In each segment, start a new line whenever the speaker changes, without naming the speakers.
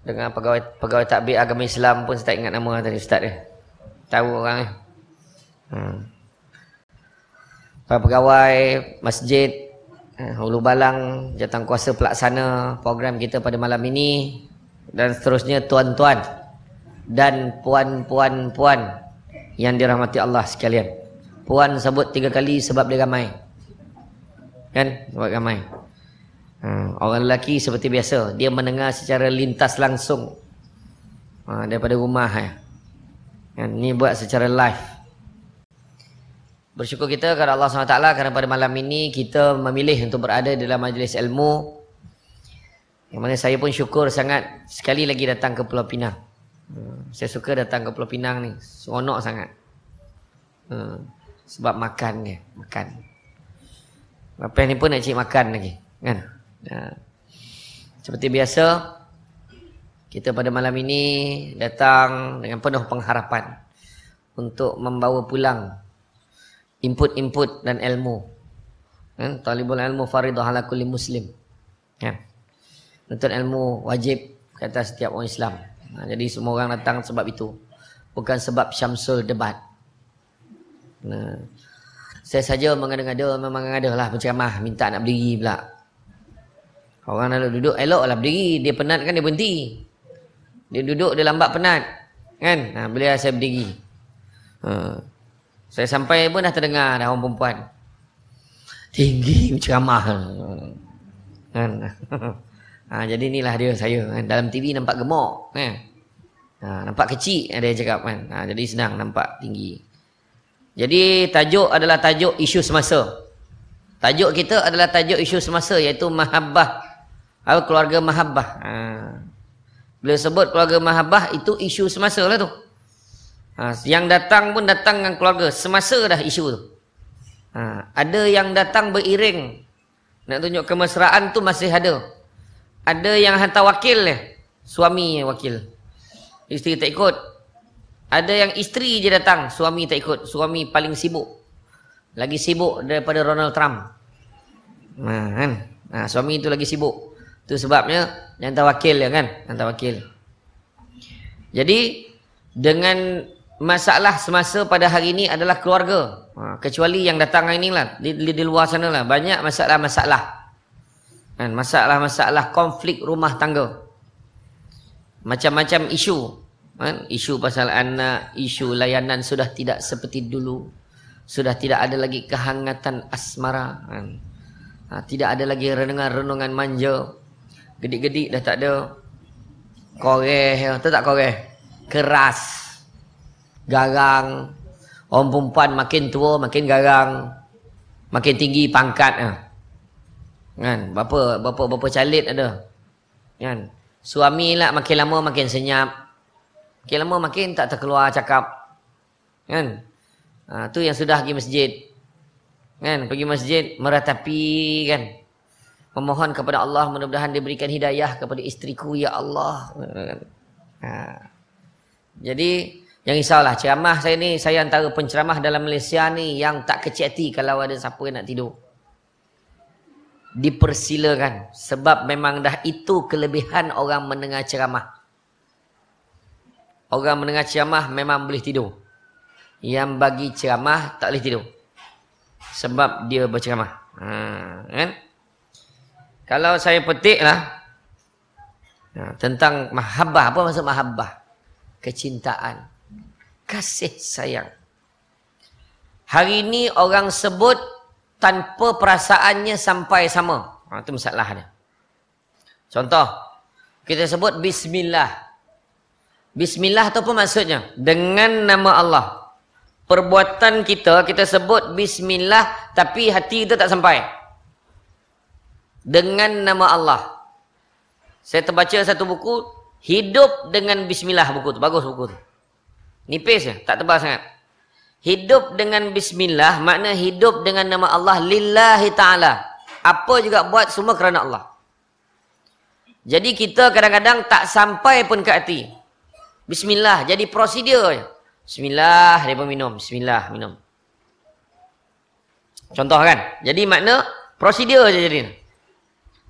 Dengan pegawai pegawai takbir agama Islam pun saya tak ingat nama tadi ustaz dia. Tahu orang ni. Hmm. Para pegawai masjid eh, Hulu Balang jatang kuasa pelaksana program kita pada malam ini dan seterusnya tuan-tuan dan puan-puan-puan yang dirahmati Allah sekalian. Puan sebut tiga kali sebab dia ramai. Kan? Sebab ramai. Hmm, orang lelaki seperti biasa. Dia mendengar secara lintas langsung. Ha, daripada rumah. Eh. Kan? Ini buat secara live. Bersyukur kita kepada Allah SWT kerana pada malam ini kita memilih untuk berada dalam majlis ilmu. Yang mana saya pun syukur sangat sekali lagi datang ke Pulau Pinang. Saya suka datang ke Pulau Pinang ni. Seronok sangat. Sebab makan dia. Makan. Lepas ni pun nak cik makan lagi. Kan? Ya. Seperti biasa. Kita pada malam ini datang dengan penuh pengharapan. Untuk membawa pulang input-input dan ilmu. Kan? Talibul ilmu faridah ala kulli muslim. Kan? Nuntut ilmu wajib kata setiap orang Islam. Ha, jadi semua orang datang sebab itu. Bukan sebab syamsul debat. Nah. Saya saja mengada-ngada memang ada lah berceramah minta nak berdiri pula. Orang nak duduk elok lah berdiri. Dia penat kan dia berhenti. Dia duduk dia lambat penat. Kan? Ha, boleh saya berdiri. Ha. Saya sampai pun dah terdengar dah orang perempuan. Tinggi ceramah. Kan? Ha, jadi inilah dia saya. Kan? Dalam TV nampak gemuk. Kan? Ha, nampak kecil ada yang cakap. Kan? Ha, jadi senang nampak tinggi. Jadi tajuk adalah tajuk isu semasa. Tajuk kita adalah tajuk isu semasa iaitu mahabbah. Atau keluarga mahabbah. Ha. Bila sebut keluarga mahabbah itu isu semasa lah tu. Ha, yang datang pun datang dengan keluarga. Semasa dah isu tu. Ha, ada yang datang beriring. Nak tunjuk kemesraan tu masih ada. Ada yang hantar wakil ni. Suami wakil. Isteri tak ikut. Ada yang isteri je datang. Suami tak ikut. Suami paling sibuk. Lagi sibuk daripada Ronald Trump. Ha, kan? Ha, suami tu lagi sibuk. Itu sebabnya yang hantar wakil ya kan? Hantar wakil. Jadi dengan masalah semasa pada hari ini adalah keluarga. Ha, kecuali yang datang hari ini lah. Di, di, di luar sana lah. Banyak masalah-masalah. Kan? Masalah-masalah konflik rumah tangga. Macam-macam isu. Kan? Isu pasal anak, isu layanan sudah tidak seperti dulu. Sudah tidak ada lagi kehangatan asmara. Kan? Ha, tidak ada lagi renungan-renungan manja. Gedik-gedik dah tak ada. Koreh, tu tak koreh. Keras garang. Orang perempuan makin tua, makin garang. Makin tinggi pangkat. Ha. Kan? Berapa, berapa, berapa calit ada. Kan? Suami lah makin lama makin senyap. Makin lama makin tak terkeluar cakap. Kan? Ha, tu yang sudah pergi masjid. Kan? Pergi masjid meratapi kan. Memohon kepada Allah mudah-mudahan diberikan hidayah kepada istriku ya Allah. Ha. Jadi yang risaulah ceramah saya ni saya antara penceramah dalam Malaysia ni yang tak kecil hati kalau ada siapa yang nak tidur. Dipersilakan sebab memang dah itu kelebihan orang mendengar ceramah. Orang mendengar ceramah memang boleh tidur. Yang bagi ceramah tak boleh tidur. Sebab dia berceramah. Ha, kan? Kalau saya petiklah ha, tentang mahabbah. Apa maksud mahabbah? Kecintaan kasih sayang. Hari ini orang sebut tanpa perasaannya sampai sama. Ha, itu masalah dia. Contoh, kita sebut Bismillah. Bismillah itu apa maksudnya? Dengan nama Allah. Perbuatan kita, kita sebut Bismillah tapi hati itu tak sampai. Dengan nama Allah. Saya terbaca satu buku, Hidup dengan Bismillah buku itu. Bagus buku itu. Nipis je, tak tebal sangat. Hidup dengan bismillah, makna hidup dengan nama Allah lillahi ta'ala. Apa juga buat semua kerana Allah. Jadi kita kadang-kadang tak sampai pun ke hati. Bismillah, jadi prosedur je. Bismillah, dia pun minum. Bismillah, minum. Contoh kan? Jadi makna prosedur je jadi.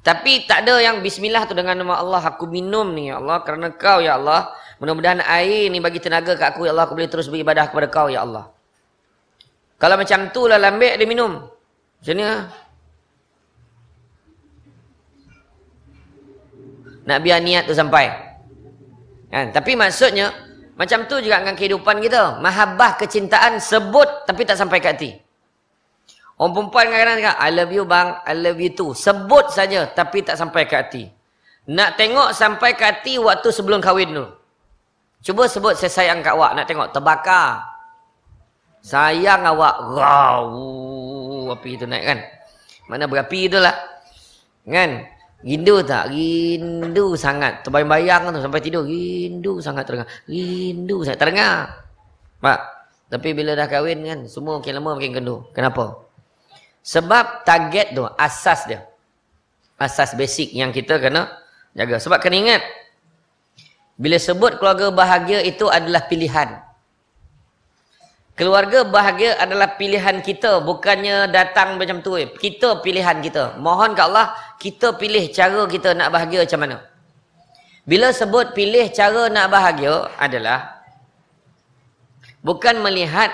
Tapi tak ada yang bismillah tu dengan nama Allah aku minum ni ya Allah kerana kau ya Allah. Mudah-mudahan air ni bagi tenaga kat aku ya Allah aku boleh terus beribadah kepada kau ya Allah. Kalau macam tu lah lambek dia minum. Macam ni lah. Nak biar niat tu sampai. Kan? Tapi maksudnya macam tu juga dengan kehidupan kita. Mahabbah kecintaan sebut tapi tak sampai ke hati. Orang perempuan kadang-kadang cakap, I love you bang, I love you too. Sebut saja tapi tak sampai ke hati. Nak tengok sampai ke hati waktu sebelum kahwin dulu. Cuba sebut saya sayang kat awak. Nak tengok, terbakar. Sayang awak. Wow. Api itu naik kan. Mana berapi tu lah. Kan? Rindu tak? Rindu sangat. Terbayang-bayang tu sampai tidur. Rindu sangat terdengar. Rindu sangat terdengar. Pak. Tapi bila dah kahwin kan, semua makin lama makin kendu. Kenapa? Sebab target tu, asas dia. Asas basic yang kita kena jaga. Sebab kena ingat, bila sebut keluarga bahagia itu adalah pilihan. Keluarga bahagia adalah pilihan kita. Bukannya datang macam tu. Eh. Kita pilihan kita. Mohon ke Allah, kita pilih cara kita nak bahagia macam mana. Bila sebut pilih cara nak bahagia adalah bukan melihat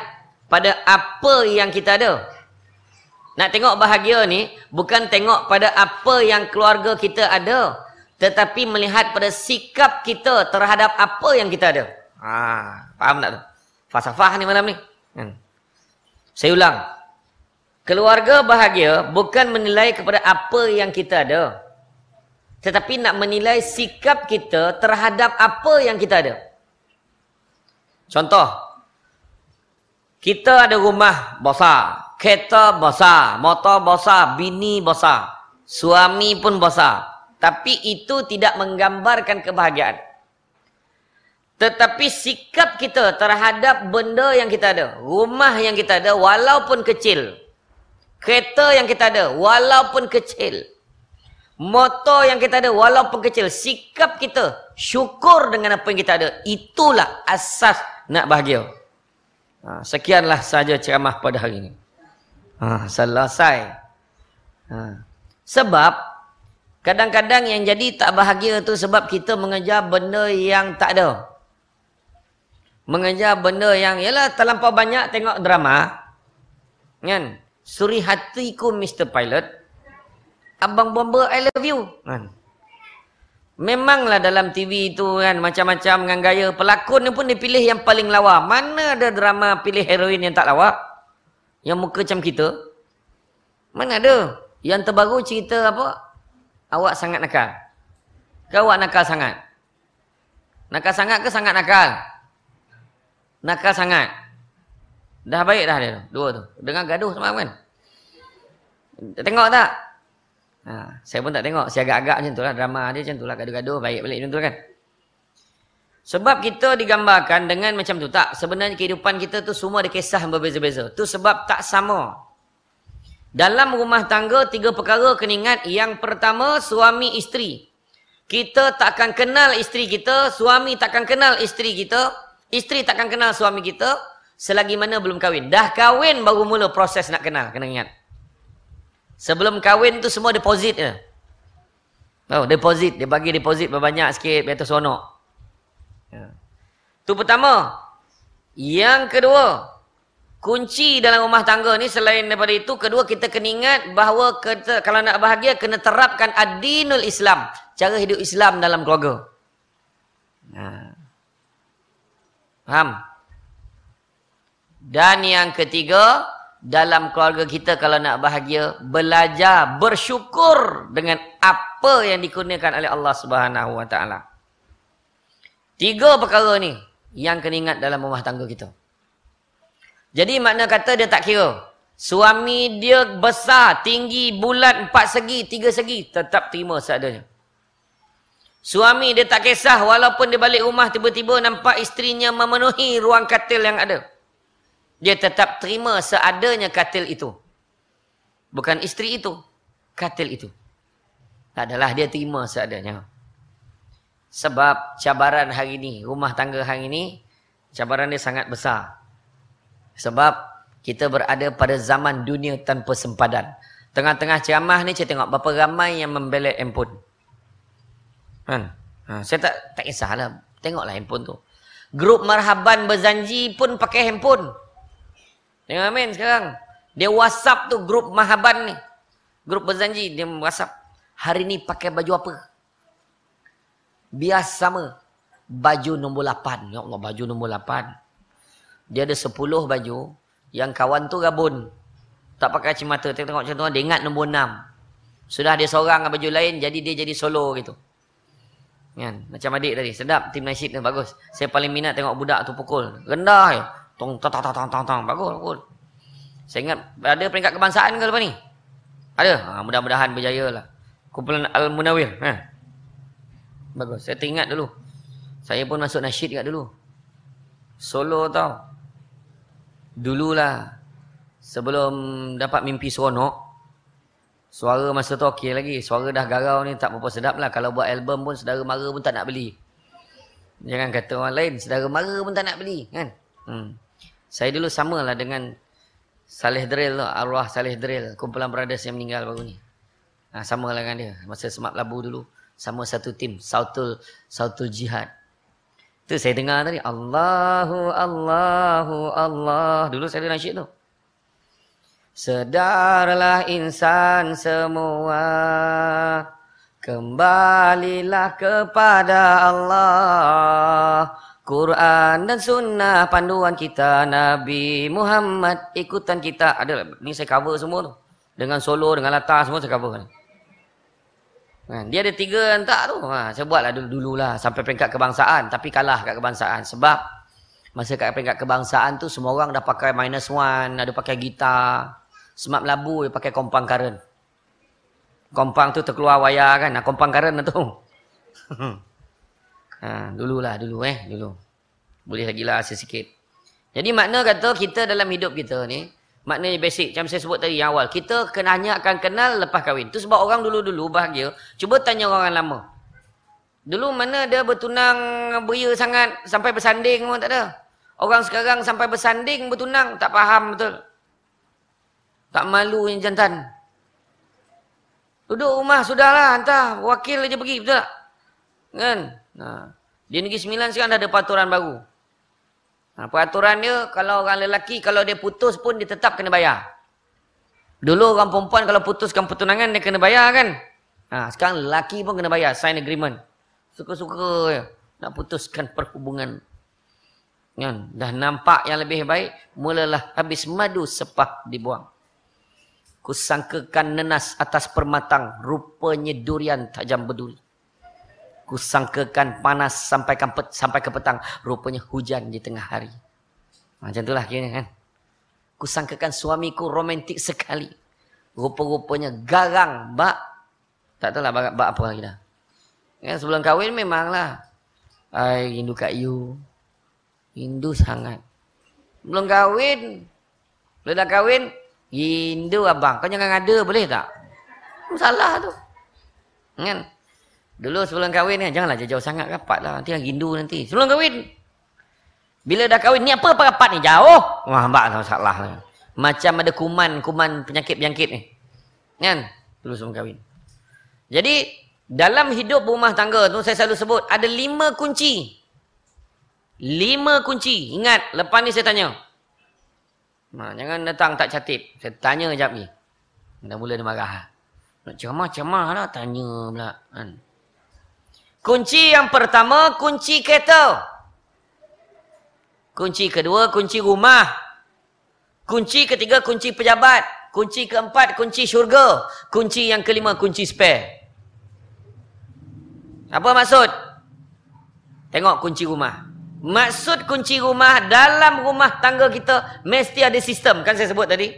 pada apa yang kita ada. Nak tengok bahagia ni, bukan tengok pada apa yang keluarga kita ada. Tetapi melihat pada sikap kita terhadap apa yang kita ada. Ha, faham tak tu? Fasafah ni malam ni. Hmm. Saya ulang. Keluarga bahagia bukan menilai kepada apa yang kita ada. Tetapi nak menilai sikap kita terhadap apa yang kita ada. Contoh. Kita ada rumah besar kereta besar, motor besar, bini besar, suami pun besar. Tapi itu tidak menggambarkan kebahagiaan. Tetapi sikap kita terhadap benda yang kita ada, rumah yang kita ada walaupun kecil, kereta yang kita ada walaupun kecil, motor yang kita ada walaupun kecil, sikap kita syukur dengan apa yang kita ada, itulah asas nak bahagia. Ha, sekianlah saja ceramah pada hari ini. Ha, selesai. Ha. Sebab kadang-kadang yang jadi tak bahagia tu sebab kita mengejar benda yang tak ada. Mengejar benda yang ialah terlampau banyak tengok drama. Kan? Suri hatiku Mr. Pilot. Abang Bomber I love you. Kan? Memanglah dalam TV itu kan macam-macam dengan gaya pelakon ni pun dipilih yang paling lawa. Mana ada drama pilih heroin yang tak lawa? Yang muka macam kita. Mana ada? Yang terbaru cerita apa? Awak sangat nakal. Ke awak nakal sangat? Nakal sangat ke sangat nakal? Nakal sangat. Dah baik dah dia Dua tu. Dengar gaduh sama kan? Tengok tak? Ha, saya pun tak tengok. Saya agak-agak macam tu lah. Drama dia macam tu lah. Gaduh-gaduh. Baik balik macam tu kan? Sebab kita digambarkan dengan macam tu. Tak, sebenarnya kehidupan kita tu semua ada kisah yang berbeza-beza. Tu sebab tak sama. Dalam rumah tangga, tiga perkara kena ingat. Yang pertama, suami isteri. Kita takkan kenal isteri kita. Suami takkan kenal isteri kita. Isteri takkan kenal suami kita. Selagi mana belum kahwin. Dah kahwin baru mula proses nak kenal. Kena ingat. Sebelum kahwin tu semua deposit je. Oh, deposit. Dia bagi deposit berbanyak sikit. Biar tu sonok. Ya. Itu pertama. Yang kedua, kunci dalam rumah tangga ni selain daripada itu, kedua kita kena ingat bahawa kita, kalau nak bahagia kena terapkan adinul Islam, cara hidup Islam dalam keluarga. Ha. Faham? Dan yang ketiga, dalam keluarga kita kalau nak bahagia, belajar bersyukur dengan apa yang dikurniakan oleh Allah Subhanahu Wa Taala. Tiga perkara ni yang kena ingat dalam rumah tangga kita. Jadi makna kata dia tak kira. Suami dia besar, tinggi, bulat, empat segi, tiga segi. Tetap terima seadanya. Suami dia tak kisah walaupun dia balik rumah tiba-tiba nampak isterinya memenuhi ruang katil yang ada. Dia tetap terima seadanya katil itu. Bukan isteri itu. Katil itu. Tak adalah dia terima seadanya. Sebab cabaran hari ini, rumah tangga hari ini, cabaran dia sangat besar. Sebab kita berada pada zaman dunia tanpa sempadan. Tengah-tengah ceramah ni saya tengok berapa ramai yang membelek handphone. Kan? Ha, saya tak tak kisahlah. Tengoklah handphone tu. Grup marhaban berzanji pun pakai handphone. Tengok amin sekarang. Dia WhatsApp tu grup marhaban ni. Grup berzanji dia WhatsApp. Hari ni pakai baju apa? Biasa sama. Baju nombor 8. Ya Allah, baju nombor 8. Dia ada 10 baju. Yang kawan tu gabun. Tak pakai cimata. Tengok macam tu. Dia ingat nombor 6. Sudah dia seorang dengan baju lain. Jadi dia jadi solo gitu. Kan? Macam adik tadi. Sedap. Tim nasyid tu bagus. Saya paling minat tengok budak tu pukul. Rendah je. Tong, tong, tong, tong, tong, tong. Bagus, bagus. Saya ingat ada peringkat kebangsaan ke lepas ni? Ada? Ha, mudah-mudahan berjaya lah. Kumpulan Al-Munawir. Ha. Bagus. Saya teringat dulu. Saya pun masuk nasyid kat dulu. Solo tau. Dululah. Sebelum dapat mimpi seronok. Suara masa tu okey lagi. Suara dah garau ni tak berapa sedap lah. Kalau buat album pun saudara mara pun tak nak beli. Jangan kata orang lain. Saudara mara pun tak nak beli. Kan? Hmm. Saya dulu samalah dengan Saleh Drill tu. Arwah Saleh Drill. Kumpulan brothers yang meninggal baru ni. Ha, sama lah dengan dia. Masa semak labu dulu. Sama satu tim. Sautul, Sautul Jihad. Tu saya dengar tadi. Allahu, Allahu, Allah. Dulu saya dengar syik tu. Sedarlah insan semua. Kembalilah kepada Allah. Quran dan sunnah panduan kita. Nabi Muhammad ikutan kita. Ada ni saya cover semua tu. Dengan solo, dengan latar semua saya cover. Kan. Ha, dia ada tiga tak tu. Ha, saya buatlah dulu lah sampai peringkat kebangsaan. Tapi kalah kat kebangsaan. Sebab masa kat peringkat kebangsaan tu semua orang dah pakai minus one. Ada pakai gitar. Semak labu dia pakai kompang karen. Kompang tu terkeluar wayar kan. Ha, kompang karen lah tu. ha, dululah dulu eh. Dulu. Boleh lagi lah sesikit. Jadi makna kata kita dalam hidup kita ni. Maknanya basic. Macam saya sebut tadi awal. Kita kena hanya akan kenal lepas kahwin. Itu sebab orang dulu-dulu bahagia. Cuba tanya orang lama. Dulu mana dia bertunang beria sangat sampai bersanding pun tak ada. Orang sekarang sampai bersanding bertunang tak faham betul. Tak malu yang jantan. Duduk rumah sudahlah hantar wakil aja pergi betul tak? Kan? Nah. Di Negeri Sembilan sekarang dah ada peraturan baru. Ha, peraturan dia kalau orang lelaki kalau dia putus pun dia tetap kena bayar. Dulu orang perempuan kalau putuskan pertunangan dia kena bayar kan? Ha, sekarang lelaki pun kena bayar sign agreement. Suka-suka ya nak putuskan perhubungan. Kan? Dah nampak yang lebih baik, mulalah habis madu sepah dibuang. Kusangkakan nenas atas permatang, rupanya durian tajam berduri. Kusangkakan panas sampai ke, sampai ke petang. Rupanya hujan di tengah hari. Macam itulah kira kan. Kusangkakan suamiku romantik sekali. Rupa-rupanya garang. Bak. Tak tahu lah bak, bak apa lagi dah. Kan, sebelum kahwin memanglah. Ay, rindu kat you. Rindu sangat. Belum kahwin. Belum dah kahwin. Rindu abang. Kau jangan ada boleh tak? Salah tu. Kan? Dulu sebelum kahwin ni, janganlah jauh-jauh sangat rapat lah. Nanti rindu nanti. Sebelum kahwin. Bila dah kahwin, ni apa rapat ni? Jauh. Wah, mbak lah masalah. Macam ada kuman, kuman penyakit-penyakit ni. Kan? Dulu sebelum kahwin. Jadi, dalam hidup rumah tangga tu, saya selalu sebut, ada lima kunci. Lima kunci. Ingat, lepas ni saya tanya. Nah, jangan datang tak catip. Saya tanya sekejap ni. Dah mula dia marah. Nak ceramah-ceramah lah, tanya pula. Kan? Kunci yang pertama, kunci kereta. Kunci kedua, kunci rumah. Kunci ketiga, kunci pejabat. Kunci keempat, kunci syurga. Kunci yang kelima, kunci spare. Apa maksud? Tengok kunci rumah. Maksud kunci rumah, dalam rumah tangga kita, mesti ada sistem. Kan saya sebut tadi?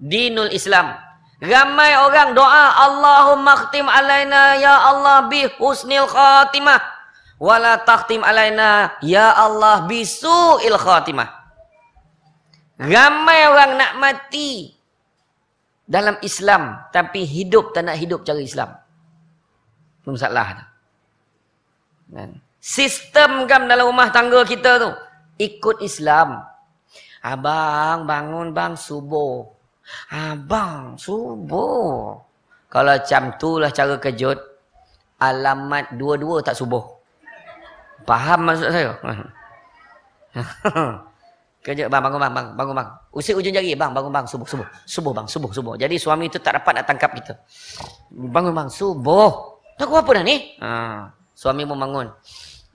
Dinul Islam. Ramai orang doa Allahumma khtim alaina ya Allah bi husnil khatimah wala takhtim alaina ya Allah bi su'il khatimah. Ramai orang nak mati dalam Islam tapi hidup tak nak hidup cara Islam. Itu masalah Kan? Sistem kan dalam rumah tangga kita tu ikut Islam. Abang bangun bang subuh Abang, subuh. Kalau macam tu lah cara kejut. Alamat dua-dua tak subuh. Faham maksud saya? Kejut, bang, bangun bang, bang, bangun bang. Usik ujung jari, bang, bangun bang, subuh, subuh. Subuh bang, subuh, subuh. Jadi suami tu tak dapat nak tangkap kita. Bangun bang, subuh. Tak apa dah ni? Ha. Suami pun bangun.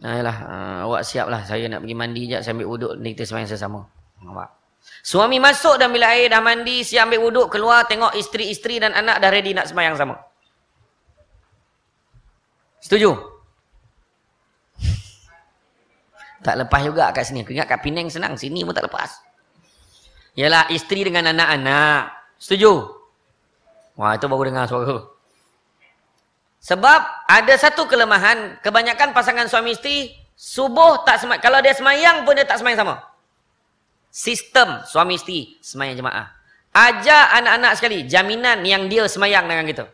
Nah, yalah, uh, awak siap lah. Saya nak pergi mandi sekejap. Saya ambil wuduk. Ni kita semayang sesama. Nampak? Suami masuk dalam bilik air. Dah mandi. Siap ambil wuduk. Keluar tengok isteri-isteri dan anak dah ready nak semayang sama. Setuju? Tak lepas juga kat sini. Aku ingat kat Penang senang. Sini pun tak lepas. Yalah, isteri dengan anak-anak. Setuju? Wah, itu baru dengar suara. Sebab ada satu kelemahan. Kebanyakan pasangan suami isteri. Subuh tak semayang. Kalau dia semayang pun dia tak semayang sama. Sistem suami isteri semayang jemaah. Ajar anak-anak sekali. Jaminan yang dia semayang dengan kita.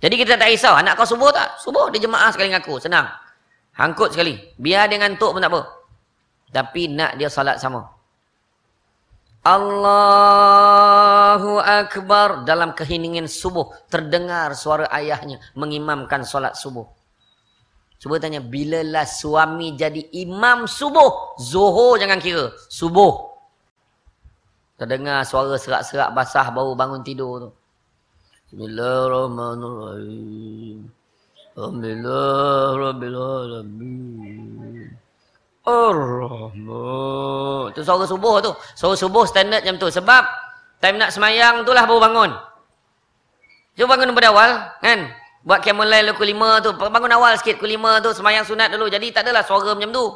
Jadi kita tak risau. Anak kau subuh tak? Subuh dia jemaah sekali dengan aku. Senang. Hangkut sekali. Biar dia ngantuk pun tak apa. Tapi nak dia salat sama. Allahu Akbar. Dalam keheningan subuh. Terdengar suara ayahnya. Mengimamkan salat subuh. Cuba tanya. Bilalah suami jadi imam subuh. Zuhur jangan kira. Subuh. Terdengar suara serak-serak basah baru bangun tidur tu. Bismillahirrahmanirrahim. Alhamdulillah Rabbil Alamin. Ar-Rahman. Tu suara subuh tu. Suara subuh standard macam tu. Sebab time nak semayang tu lah baru bangun. Cuba bangun daripada awal. Kan? Buat kiamun lain pukul lima tu. Bangun awal sikit pukul lima tu. Semayang sunat dulu. Jadi tak adalah suara macam tu.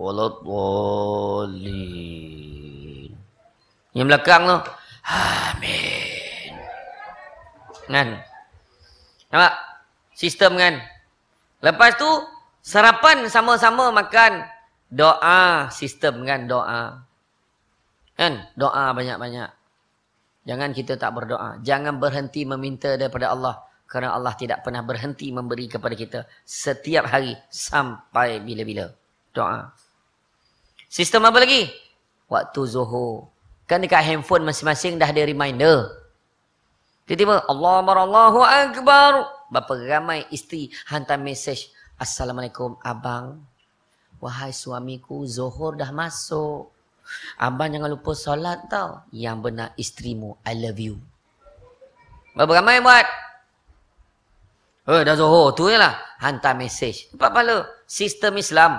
Walat walin. Yang belakang tu. Amin. Kan? Nampak? sistem kan. Lepas tu sarapan sama-sama makan doa sistem kan doa. Kan? Doa banyak-banyak. Jangan kita tak berdoa. Jangan berhenti meminta daripada Allah. Kerana Allah tidak pernah berhenti memberi kepada kita. Setiap hari. Sampai bila-bila. Doa. Sistem apa lagi? Waktu zuhur. Kan dekat handphone masing-masing dah ada reminder. Tiba-tiba. Allah Allahu Akbar. Berapa ramai isteri hantar mesej. Assalamualaikum abang. Wahai suamiku, Zohor dah masuk. Abang jangan lupa solat tau. Yang benar isterimu, I love you. Berapa ramai buat? Oh, dah. Tu je lah. Hantar mesej. Dapat pahala. Sistem Islam.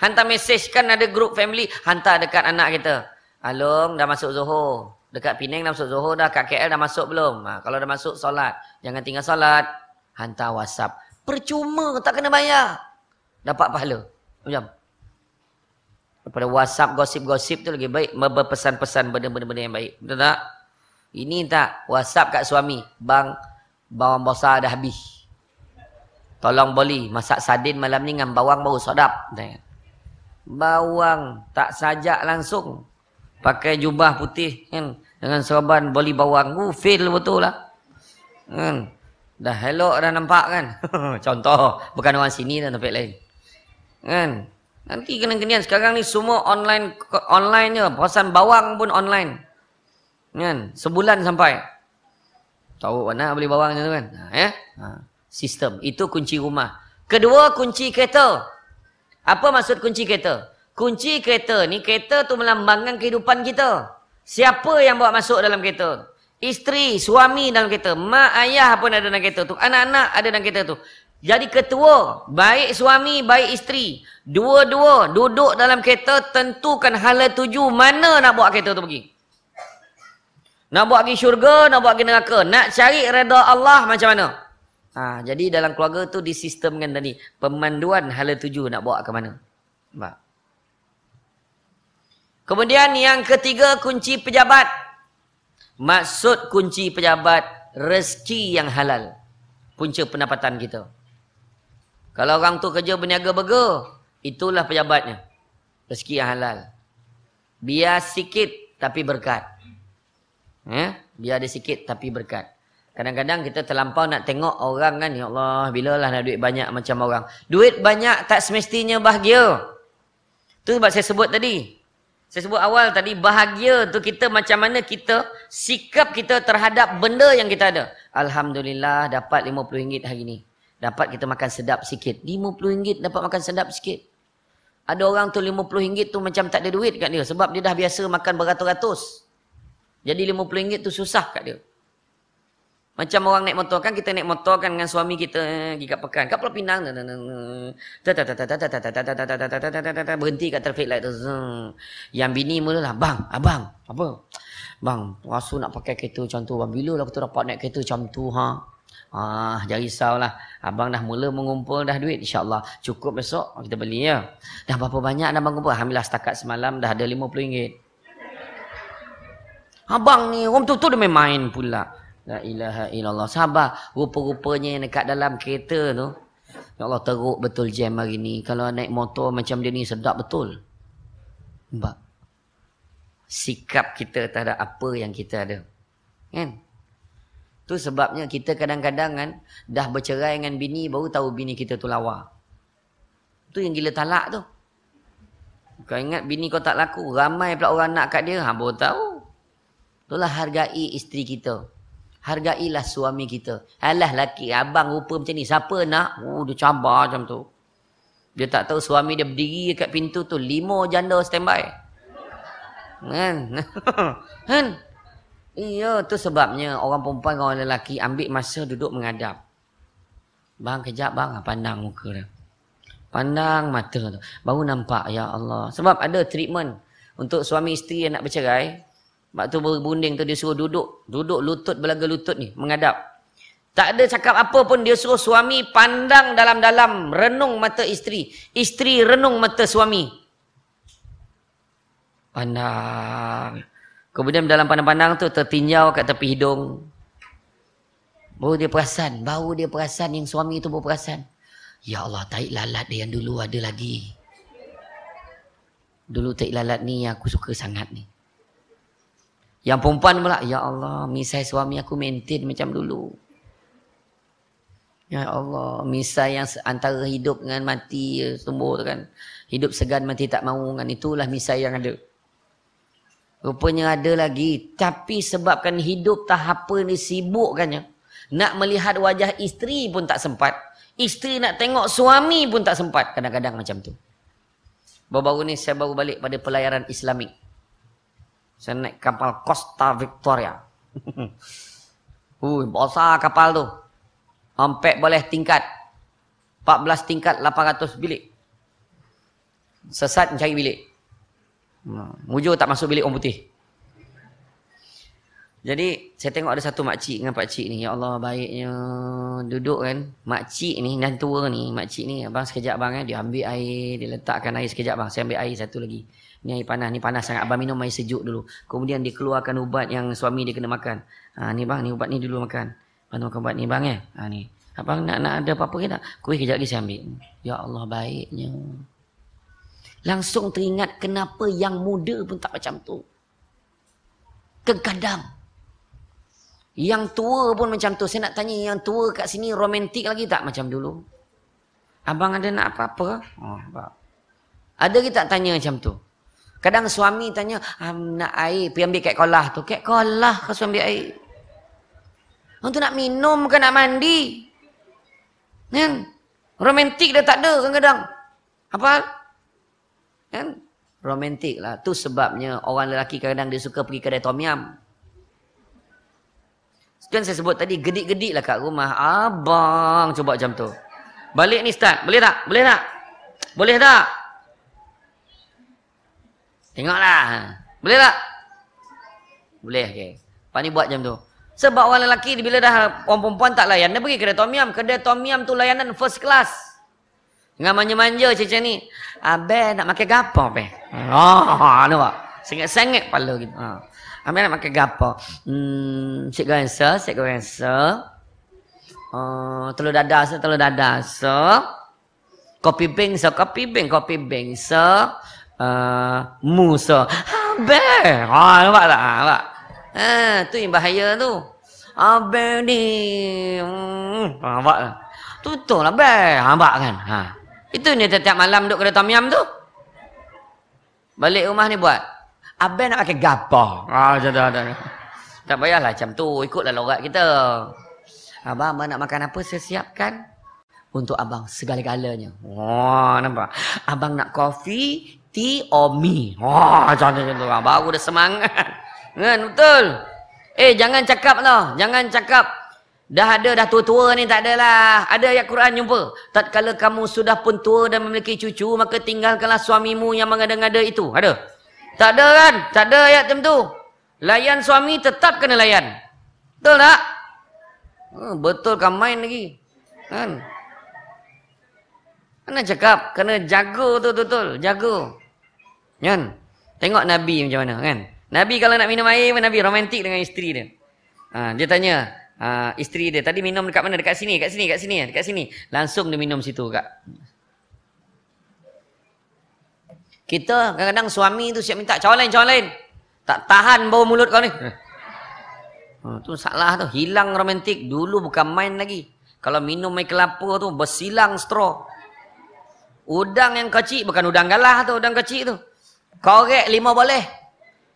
Hantar mesej kan ada grup family. Hantar dekat anak kita. Along dah masuk Zohor. Dekat Penang dah masuk Zohor dah. Kat KL dah masuk belum? Ha, kalau dah masuk, solat. Jangan tinggal solat. Hantar WhatsApp. Percuma, tak kena bayar. Dapat pahala. Macam. Daripada WhatsApp, gosip-gosip tu lagi baik. Berpesan-pesan benda-benda yang baik. Betul tak? Ini tak. WhatsApp kat suami. Bang, bawang besar dah habis. Tolong boli. Masak sardin malam ni dengan bawang baru sodap. Bawang. Tak sajak langsung. Pakai jubah putih kan dengan serban boli bawang. Uh, fail betul lah. Kan? Dah hello dah nampak kan. Contoh, bukan orang sini dan tempat lain. Kan? Nanti kena kenian sekarang ni semua online online je. Pesan bawang pun online. Kan? Sebulan sampai. Tahu mana beli bawang tu kan? Ha, ya? Ha. Sistem. Itu kunci rumah. Kedua, kunci kereta. Apa maksud kunci kereta? Kunci kereta ni, kereta tu melambangkan kehidupan kita. Siapa yang bawa masuk dalam kereta? Isteri, suami dalam kereta. Mak, ayah pun ada dalam kereta tu. Anak-anak ada dalam kereta tu. Jadi ketua, baik suami, baik isteri. Dua-dua duduk dalam kereta, tentukan hala tuju mana nak bawa kereta tu pergi. Nak bawa pergi syurga, nak bawa pergi neraka. Nak cari reda Allah macam mana? Ha, jadi dalam keluarga tu disistemkan tadi. Pemanduan hala tuju nak bawa ke mana. Nampak? Kemudian yang ketiga kunci pejabat. Maksud kunci pejabat rezeki yang halal. Punca pendapatan kita. Kalau orang tu kerja berniaga burger, itulah pejabatnya. Rezeki yang halal. Biar sikit tapi berkat. Ya? Biar ada sikit tapi berkat. Kadang-kadang kita terlampau nak tengok orang kan. Ya Allah, bila lah nak duit banyak macam orang. Duit banyak tak semestinya bahagia. Itu sebab saya sebut tadi. Saya sebut awal tadi bahagia tu kita macam mana kita sikap kita terhadap benda yang kita ada. Alhamdulillah dapat RM50 hari ni. Dapat kita makan sedap sikit. RM50 dapat makan sedap sikit. Ada orang tu RM50 tu macam tak ada duit kat dia. Sebab dia dah biasa makan beratus-ratus. Jadi RM50 tu susah kat dia. Macam orang naik motor kan kita naik motor kan dengan suami kita pergi kat pekan. Kat Pulau Pinang berhenti kat traffic light tu. Yang bini mulalah, "Bang, abang, apa? Bang, rasu nak pakai kereta macam tu. Bang, bila lah kita dapat naik kereta macam tu, ha?" Ah, jangan risaulah. Abang dah mula mengumpul dah duit. InsyaAllah cukup besok kita beli ya. Dah berapa banyak dah bang kumpul? Alhamdulillah setakat semalam dah ada RM50. Abang ni orang tu tu dia main, main pula. La ilaha illallah. Sabar. Rupa-rupanya yang dekat dalam kereta tu. Ya Allah teruk betul jam hari ni. Kalau naik motor macam dia ni sedap betul. Nampak? Sikap kita terhadap apa yang kita ada. Kan? Tu sebabnya kita kadang-kadang kan dah bercerai dengan bini baru tahu bini kita tu lawa. Tu yang gila talak tu. Kau ingat bini kau tak laku, ramai pula orang nak kat dia, ha baru tahu. Itulah hargai isteri kita. Hargailah suami kita. Alah laki abang rupa macam ni. Siapa nak? Oh dia cabar macam tu. Dia tak tahu suami dia berdiri dekat pintu tu. Lima janda standby. Kan? kan? Iya, tu sebabnya orang perempuan dengan orang lelaki ambil masa duduk mengadap. Bang, kejap bang. Pandang muka dia. Pandang mata tu. Baru nampak, ya Allah. Sebab ada treatment untuk suami isteri yang nak bercerai. Mak tu berbunding tu dia suruh duduk. Duduk lutut belaga lutut ni. Mengadap. Tak ada cakap apa pun dia suruh suami pandang dalam-dalam. Renung mata isteri. Isteri renung mata suami. Pandang. Kemudian dalam pandang-pandang tu tertinjau kat tepi hidung. Baru dia perasan. Baru dia perasan yang suami tu baru perasan. Ya Allah, taik lalat dia yang dulu ada lagi. Dulu taik lalat ni yang aku suka sangat ni. Yang perempuan pula, Ya Allah, misai suami aku maintain macam dulu. Ya Allah, misai yang antara hidup dengan mati tumbuh tu kan. Hidup segan mati tak mahu kan. Itulah misai yang ada. Rupanya ada lagi. Tapi sebabkan hidup tahap apa ni sibukkannya. Nak melihat wajah isteri pun tak sempat. Isteri nak tengok suami pun tak sempat. Kadang-kadang macam tu. Baru-baru ni saya baru balik pada pelayaran Islamik. Saya naik kapal Costa Victoria. Hui, besar kapal tu. Sampai boleh tingkat. 14 tingkat 800 bilik. Sesat mencari bilik. Hmm, mujur tak masuk bilik orang putih. Jadi saya tengok ada satu makcik dengan pakcik ni. Ya Allah baiknya duduk kan. Makcik ni dan tua ni. Makcik ni abang sekejap abang kan. Dia ambil air. Dia letakkan air sekejap abang. Saya ambil air satu lagi. Ni air panas, ni panas sangat. Abang minum air sejuk dulu. Kemudian dia keluarkan ubat yang suami dia kena makan. Ha, ni bang, ni ubat ni dulu makan. Abang makan ubat ni bang eh. Ha, ni. Abang nak, nak ada apa-apa ke tak? Kuih kejap lagi saya ambil. Ya Allah baiknya. Langsung teringat kenapa yang muda pun tak macam tu. Kadang Yang tua pun macam tu. Saya nak tanya yang tua kat sini romantik lagi tak macam dulu? Abang ada nak apa-apa? Oh, ada kita tak tanya macam tu? Kadang suami tanya, nak air, pergi ambil kat kolah tu. Kat kolah kau suami ambil air. Orang tu nak minum ke nak mandi? Kan? Romantik dah tak ada kadang-kadang. Apa? Kan? Romantik lah. Tu sebabnya orang lelaki kadang-kadang dia suka pergi kedai tom yam. Kan saya sebut tadi, gedik-gedik lah kat rumah. Abang cuba macam tu. Balik ni start. Boleh tak? Boleh tak? Boleh tak? Tengoklah. Boleh tak? Boleh, okey. Pak ni buat jam tu. Sebab orang lelaki bila dah orang perempuan tak layan, dia pergi kedai tom yam. Kedai tom yam tu layanan first class. Dengan manja-manja macam ni. Abang nak makan gapo, be? Oh, nampak? Sengit-sengit kepala gitu. Ha. Abang nak makan gapo? Hmm, se, sik goreng se. Uh, telur dadah se, telur dadah se. Kopi beng se, kopi beng, kopi beng se uh, Musa. Habis. Ha, nampak tak? Ha, nampak? Ha, tu yang bahaya tu. Habis ni. Hmm, ha, nampak tak? Tutup lah, beh. Ha, nampak kan? Ha. Itu ni tiap-tiap malam duduk kedai tom yam tu. Balik rumah ni buat. Abang nak pakai gapa? Ah, macam tu. ada. Tak payahlah macam tu. Ikutlah lorat kita. Abang, abang nak makan apa? Saya siapkan. Untuk abang segala-galanya. Wah, nampak? Abang nak kopi, tea or me? Wah, macam tu. Baru dah semangat. Kan, betul? Eh, jangan cakap lah. Jangan cakap. Dah ada, dah tua-tua ni tak adalah. Ada ayat Quran jumpa. Tatkala kamu sudah pun tua dan memiliki cucu, maka tinggalkanlah suamimu yang mengada-ngada itu. Ada? Tak ada kan? Tak ada ayat macam tu. Layan suami tetap kena layan. Betul tak? Hmm, betul kan main lagi. Kan? Mana cakap? Kena jaga tu betul Jaga. Kan? Tengok Nabi macam mana kan? Nabi kalau nak minum air, Nabi romantik dengan isteri dia. Ha, dia tanya, ha, isteri dia, tadi minum dekat mana? Dekat sini, dekat sini, dekat sini, dekat sini. Langsung dia minum situ kak. Kita kadang-kadang suami tu siap minta cawan lain, cawan lain. Tak tahan bau mulut kau ni. Ha, tu salah tu. Hilang romantik. Dulu bukan main lagi. Kalau minum air kelapa tu, bersilang straw. Udang yang kecil, bukan udang galah tu, udang kecil tu. Korek lima boleh.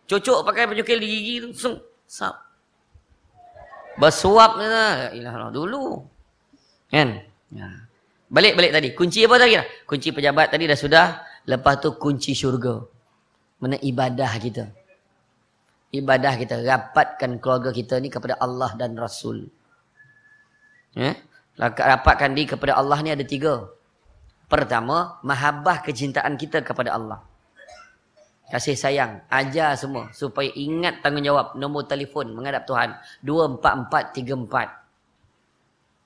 Cucuk pakai penyukil di gigi tu. Sung. Sap. Bersuap ni lah. Ilah dulu. Kan? Ya. Balik-balik tadi. Kunci apa tadi? Kunci pejabat tadi dah sudah. Lepas tu kunci syurga. Mana ibadah kita. Ibadah kita. Rapatkan keluarga kita ni kepada Allah dan Rasul. Ya? Rapatkan di kepada Allah ni ada tiga. Pertama, mahabbah kecintaan kita kepada Allah. Kasih sayang. Ajar semua. Supaya ingat tanggungjawab. Nombor telefon menghadap Tuhan. 24434.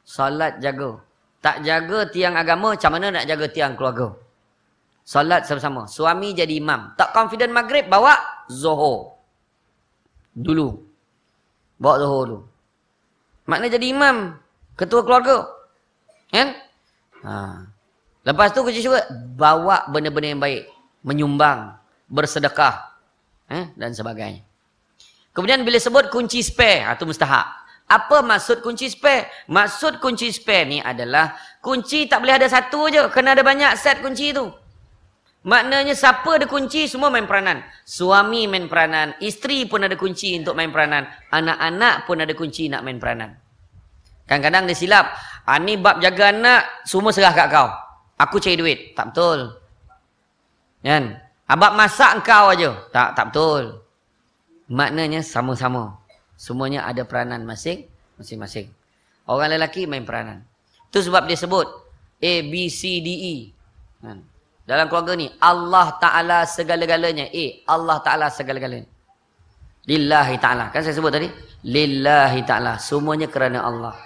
Salat jaga. Tak jaga tiang agama. Macam mana nak jaga tiang keluarga? Salat sama-sama. Suami jadi imam. Tak confident maghrib. Bawa zohor. Dulu. Bawa zohor dulu. Makna jadi imam. Ketua keluarga. Kan? Ha. Lepas tu kunci syurga. Bawa benda-benda yang baik. Menyumbang bersedekah eh, dan sebagainya. Kemudian bila sebut kunci spare, itu ah, mustahak. Apa maksud kunci spare? Maksud kunci spare ni adalah kunci tak boleh ada satu je. Kena ada banyak set kunci tu. Maknanya siapa ada kunci semua main peranan. Suami main peranan. Isteri pun ada kunci untuk main peranan. Anak-anak pun ada kunci nak main peranan. Kadang-kadang dia silap. Ah, ni bab jaga anak semua serah kat kau. Aku cari duit. Tak betul. Kan? Abang masak engkau aja. Tak, tak betul. Maknanya sama-sama. Semuanya ada peranan masing masing-masing. Orang lelaki main peranan. Itu sebab dia sebut A B C D E. Kan? Dalam keluarga ni Allah Taala segala-galanya. A Allah Taala segala-galanya. Lillahi Taala. Kan saya sebut tadi? Lillahi Taala. Semuanya kerana Allah.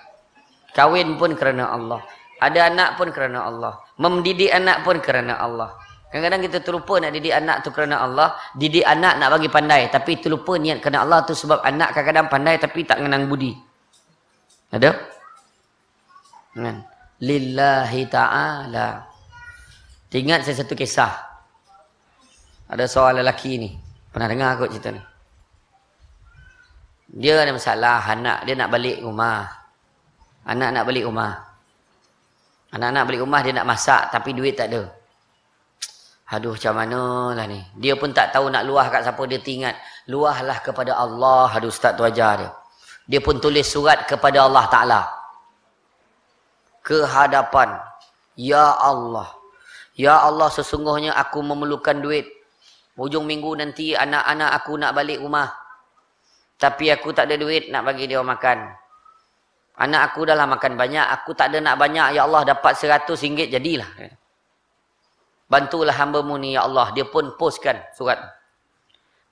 Kawin pun kerana Allah. Ada anak pun kerana Allah. Mendidik anak pun kerana Allah. Kadang-kadang kita terlupa nak didik anak tu kerana Allah. Didik anak nak bagi pandai. Tapi terlupa niat kerana Allah tu sebab anak kadang-kadang pandai tapi tak mengenang budi. Ada? Kan? Lillahi ta'ala. Ingat saya satu kisah. Ada seorang lelaki ni. Pernah dengar aku cerita ni. Dia ada masalah. Anak dia nak balik rumah. Anak nak balik rumah. Anak nak balik rumah dia nak masak tapi duit tak ada. Aduh macam mana lah ni. Dia pun tak tahu nak luah kat siapa. Dia tinggal. Luahlah kepada Allah. Aduh ustaz tu ajar dia. Dia pun tulis surat kepada Allah Ta'ala. Kehadapan. Ya Allah. Ya Allah sesungguhnya aku memerlukan duit. Hujung minggu nanti anak-anak aku nak balik rumah. Tapi aku tak ada duit nak bagi dia makan. Anak aku dah lah makan banyak. Aku tak ada nak banyak. Ya Allah dapat seratus ringgit jadilah. Bantulah hamba-Mu ni ya Allah. Dia pun postkan surat.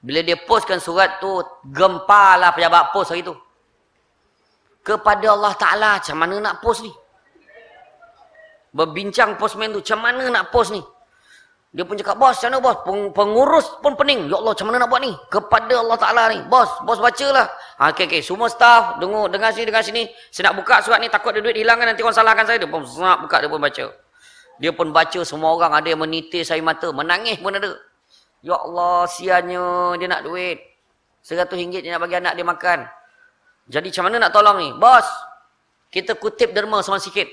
Bila dia postkan surat tu, gempalah pejabat post hari tu. Kepada Allah Ta'ala, macam mana nak post ni? Berbincang postman tu, macam mana nak post ni? Dia pun cakap, bos, macam mana bos? Pengurus pun pening. Ya Allah, macam mana nak buat ni? Kepada Allah Ta'ala ni. Bos, bos bacalah. Ha, okay, okay. Semua staff, dengar, dengar sini, dengar sini. Saya nak buka surat ni, takut ada duit hilang kan. Nanti orang salahkan saya. Dia pun buka, dia pun baca. Dia pun baca semua orang ada yang menitis air mata. Menangis pun ada. Ya Allah, sianya dia nak duit. Seratus ringgit dia nak bagi anak dia makan. Jadi macam mana nak tolong ni? Bos, kita kutip derma sama sikit.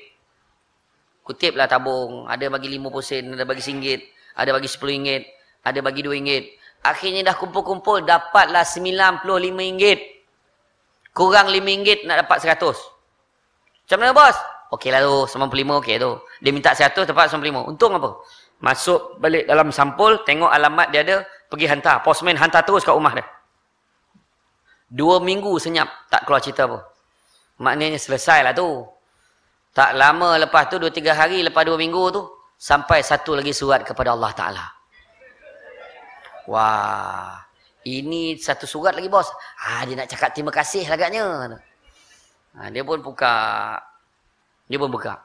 Kutiplah tabung. Ada bagi lima sen, ada bagi singgit. Ada bagi sepuluh ringgit. Ada bagi dua ringgit. Akhirnya dah kumpul-kumpul, dapatlah RM95. Kurang RM5 nak dapat 100. Macam mana bos? Okey lah tu, 95 okey tu. Dia minta 100, dapat 95. Untung apa? Masuk balik dalam sampul, tengok alamat dia ada, pergi hantar. Postman hantar terus kat rumah dia. Dua minggu senyap, tak keluar cerita apa. Maknanya selesai lah tu. Tak lama lepas tu, dua tiga hari lepas dua minggu tu, sampai satu lagi surat kepada Allah Ta'ala. Wah, ini satu surat lagi bos. Ah, dia nak cakap terima kasih agaknya. Ha, dia pun buka. Dia pun buka.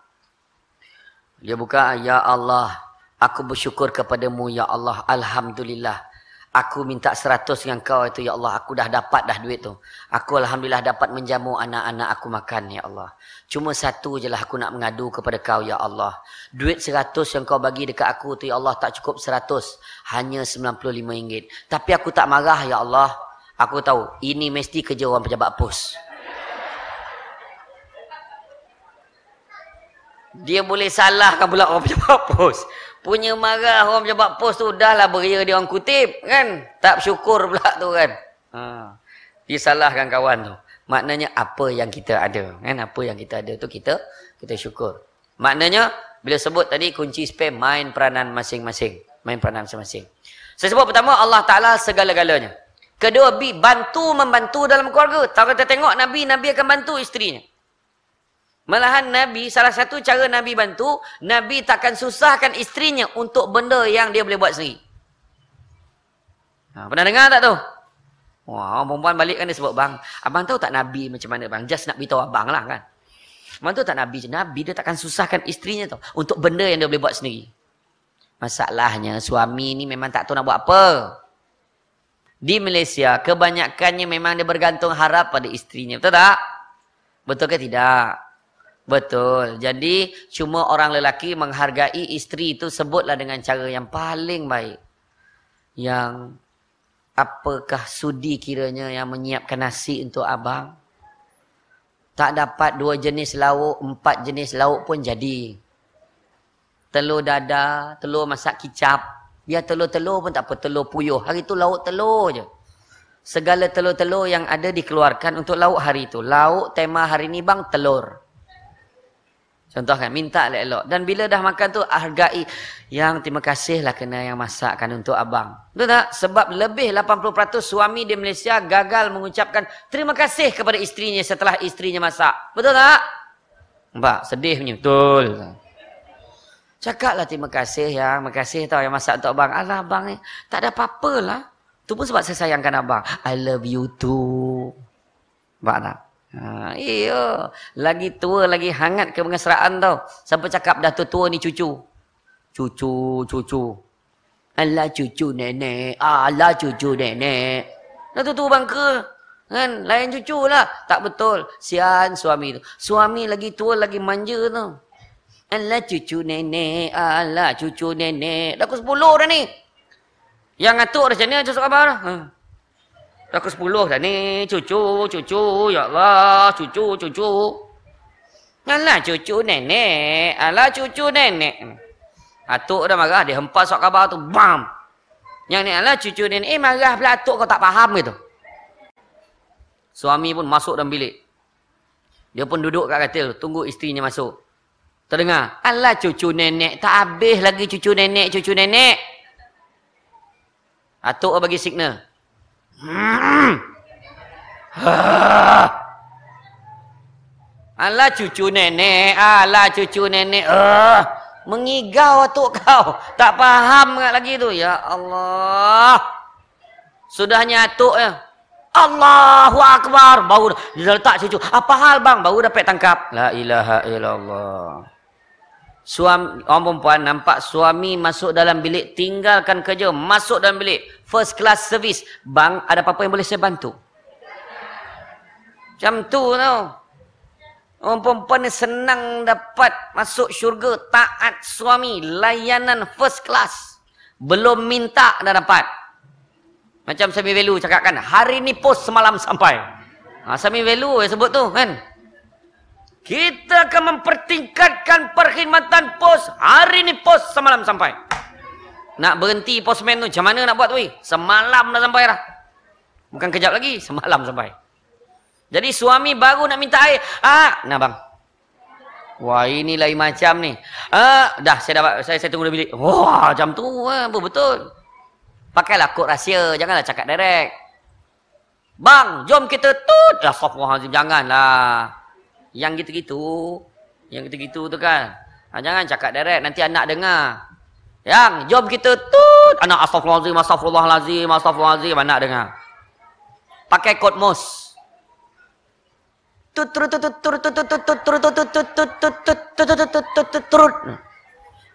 Dia buka, Ya Allah, aku bersyukur kepadamu, Ya Allah, Alhamdulillah. Aku minta seratus dengan kau itu, Ya Allah. Aku dah dapat dah duit tu. Aku Alhamdulillah dapat menjamu anak-anak aku makan, Ya Allah. Cuma satu je lah aku nak mengadu kepada kau, Ya Allah. Duit seratus yang kau bagi dekat aku tu, Ya Allah, tak cukup seratus. Hanya sembilan puluh lima ringgit. Tapi aku tak marah, Ya Allah. Aku tahu, ini mesti kerja orang pejabat pos. Dia boleh salahkan pula orang pejabat pos. Punya marah orang pejabat pos tu dah lah beria dia orang kutip kan. Tak bersyukur pula tu kan. Ha. Dia salahkan kawan tu. Maknanya apa yang kita ada. kan? Apa yang kita ada tu kita kita syukur. Maknanya bila sebut tadi kunci spam main peranan masing-masing. Main peranan masing-masing. Saya sebut pertama Allah Ta'ala segala-galanya. Kedua, bantu membantu dalam keluarga. Kalau kita tengok Nabi, Nabi akan bantu isterinya. Malahan Nabi, salah satu cara Nabi bantu, Nabi takkan susahkan isterinya untuk benda yang dia boleh buat sendiri. Ha, pernah dengar tak tu? Wah, perempuan balik kan dia sebut, bang, abang tahu tak Nabi macam mana bang? Just nak beritahu abang lah kan. Abang tahu tak Nabi? Nabi dia takkan susahkan isterinya tu untuk benda yang dia boleh buat sendiri. Masalahnya suami ni memang tak tahu nak buat apa. Di Malaysia, kebanyakannya memang dia bergantung harap pada isterinya. Betul tak? Betul ke tidak? Betul. Jadi cuma orang lelaki menghargai isteri itu sebutlah dengan cara yang paling baik. Yang apakah sudi kiranya yang menyiapkan nasi untuk abang? Tak dapat dua jenis lauk, empat jenis lauk pun jadi. Telur dada, telur masak kicap. Biar telur-telur pun tak apa, telur puyuh. Hari tu lauk telur je. Segala telur-telur yang ada dikeluarkan untuk lauk hari itu. Lauk tema hari ni bang, telur. Contoh kan, minta elok-elok. Dan bila dah makan tu, hargai. Yang terima kasihlah kena yang masakkan untuk abang. Betul tak? Sebab lebih 80% suami di Malaysia gagal mengucapkan terima kasih kepada isterinya setelah isterinya masak. Betul tak? Nampak? Sedih punya. Betul. Cakaplah terima kasih yang, terima kasih tau yang masak untuk abang. Alah abang ni, tak ada apa-apa lah. Itu pun sebab saya sayangkan abang. I love you too. Nampak tak? Ha, iya. Lagi tua, lagi hangat kemesraan tau. Sampai cakap dah tua ni cucu. Cucu, cucu. Alah cucu nenek. Alah cucu nenek. Dah tua bangka. Kan? Lain cucu lah. Tak betul. Sian suami tu. Suami lagi tua, lagi manja tu. Alah cucu nenek. Alah cucu nenek. Dah ke sepuluh dah ni. Yang ngatuk dah macam ni. Cucu khabar dah. Ha. Dah ke sepuluh dah ni. Cucu, cucu. Ya Allah. Cucu, cucu. Alah cucu nenek. Alah cucu nenek. Atuk dah marah. Dia hempas sok khabar tu. Bam. Yang ni alah cucu nenek. Eh marah pula atuk kau tak faham gitu. Suami pun masuk dalam bilik. Dia pun duduk kat katil. Tunggu isterinya masuk. Terdengar. Alah cucu nenek. Tak habis lagi cucu nenek. Cucu nenek. Atuk bagi signal. Alah cucu nenek, alah cucu nenek. Uh, mengigau atuk kau. Tak faham lagi tu. Ya Allah. Sudahnya atuk ya. Allahu Akbar. Baru dia letak cucu. Apa hal bang? Baru dapat tangkap. La ilaha illallah. Suami, orang perempuan nampak suami masuk dalam bilik, tinggalkan kerja, masuk dalam bilik. First class service. Bang, ada apa-apa yang boleh saya bantu? Macam tu tau. Orang perempuan ni senang dapat masuk syurga, taat suami, layanan first class. Belum minta dah dapat. Macam Sami Velu cakap kan, hari ni post semalam sampai. Ha, Sami Velu yang sebut tu kan. Kita akan mempertingkatkan perkhidmatan pos. Hari ini pos semalam sampai. Nak berhenti postman tu. Macam mana nak buat tu? Eh? Semalam dah sampai dah. Bukan kejap lagi. Semalam sampai. Jadi suami baru nak minta air. Ah, nah bang. Wah, ini lain macam ni. Ah, dah saya dapat saya saya tunggu di bilik. Wah, jam tu ah, betul. Pakailah kod rahsia, janganlah cakap direct. Bang, jom kita tut. Astagfirullahalazim, janganlah. Yang gitu-gitu. Yang gitu-gitu tu kan. Ha, jangan cakap direct, nanti anak dengar. Yang, jom kita tut. Anak astagfirullahalazim, astagfirullahalazim, astagfirullahalazim, anak dengar. Pakai kod MOS.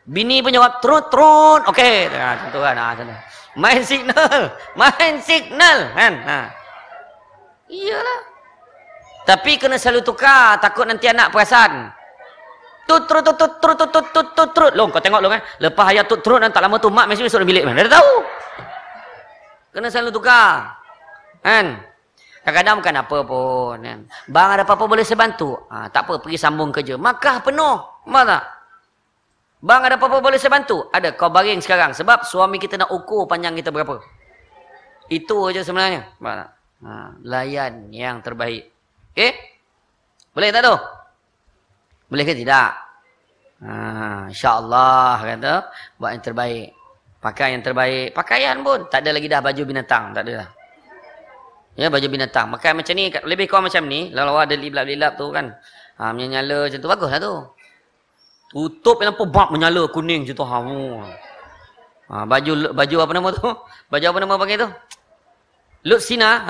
Bini pun jawab turut turut. Okey, ha contoh kan. Ha contoh. Main signal. Main signal kan. Ha. Iyalah. Tapi kena selalu tukar takut nanti anak perasan. Tut turut tut tut turut tut tut tut turut. Long kau tengok long eh. Lepas ayat tut turut tak lama tu mak mesti masuk dalam bilik mana. Dah tahu. Kena selalu tukar. Kan? Kadang-kadang bukan apa pun. Kan? Bang ada apa-apa boleh saya bantu? Ha, tak apa, pergi sambung kerja. Makah penuh. Mana? Bang ada apa-apa boleh saya bantu? Ada, kau baring sekarang. Sebab suami kita nak ukur panjang kita berapa. Itu aja sebenarnya. Mana? Ha, layan yang terbaik. Okey? Boleh tak tu? Boleh ke tidak? Ha, InsyaAllah kata. Buat yang terbaik. Pakai yang terbaik. Pakaian pun. Tak ada lagi dah baju binatang. Tak ada dah. Ya baju binatang. Makan macam ni lebih kurang macam ni. Lalu ada lilap-lilap tu kan. Ha menyala macam tu baguslah tu. Tutup lampu bab menyala kuning macam tu. Ha. ha baju baju apa nama tu? Baju apa nama panggil tu? Lut sina,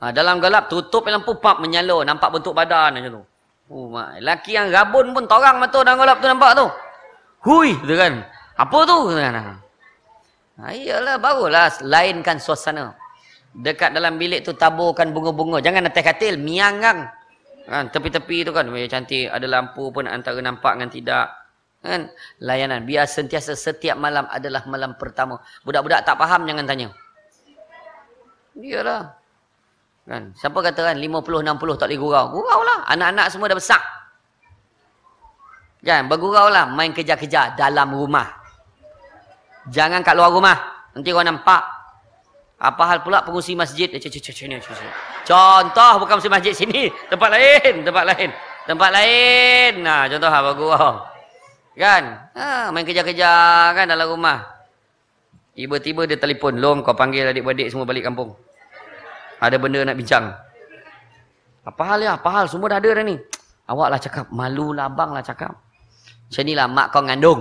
ha? ha dalam gelap tutup lampu bab menyala nampak bentuk badan macam tu. Oh mak, laki yang rabun pun torang mata dalam gelap tu nampak tu. Hui, tu kan. Apa tu? Ha, iyalah barulah lainkan suasana. Dekat dalam bilik tu taburkan bunga-bunga. Jangan atas katil, miangang. Kan, tepi-tepi tu kan, oh, cantik. Ada lampu pun antara nampak dengan tidak. Kan? Layanan. Biar sentiasa setiap malam adalah malam pertama. Budak-budak tak faham, jangan tanya. Iyalah. Kan? Siapa kata kan, 50-60 tak boleh gurau. Lah. Anak-anak semua dah besar. Kan? Bergurau lah. Main kejar-kejar dalam rumah. Jangan kat luar rumah. Nanti kau nampak apa hal pula pengusi masjid? Contoh bukan pengusi masjid sini. Tempat lain. Tempat lain. Tempat lain. Nah, contoh apa gua. Kan? Ha, main kejar-kejar kan dalam rumah. Tiba-tiba dia telefon. Long kau panggil adik-adik semua balik kampung. Ada benda nak bincang. Apa hal ya? Apa hal? Semua dah ada dah ni. Awak lah cakap. Malu lah abang lah cakap. Macam inilah mak kau ngandung.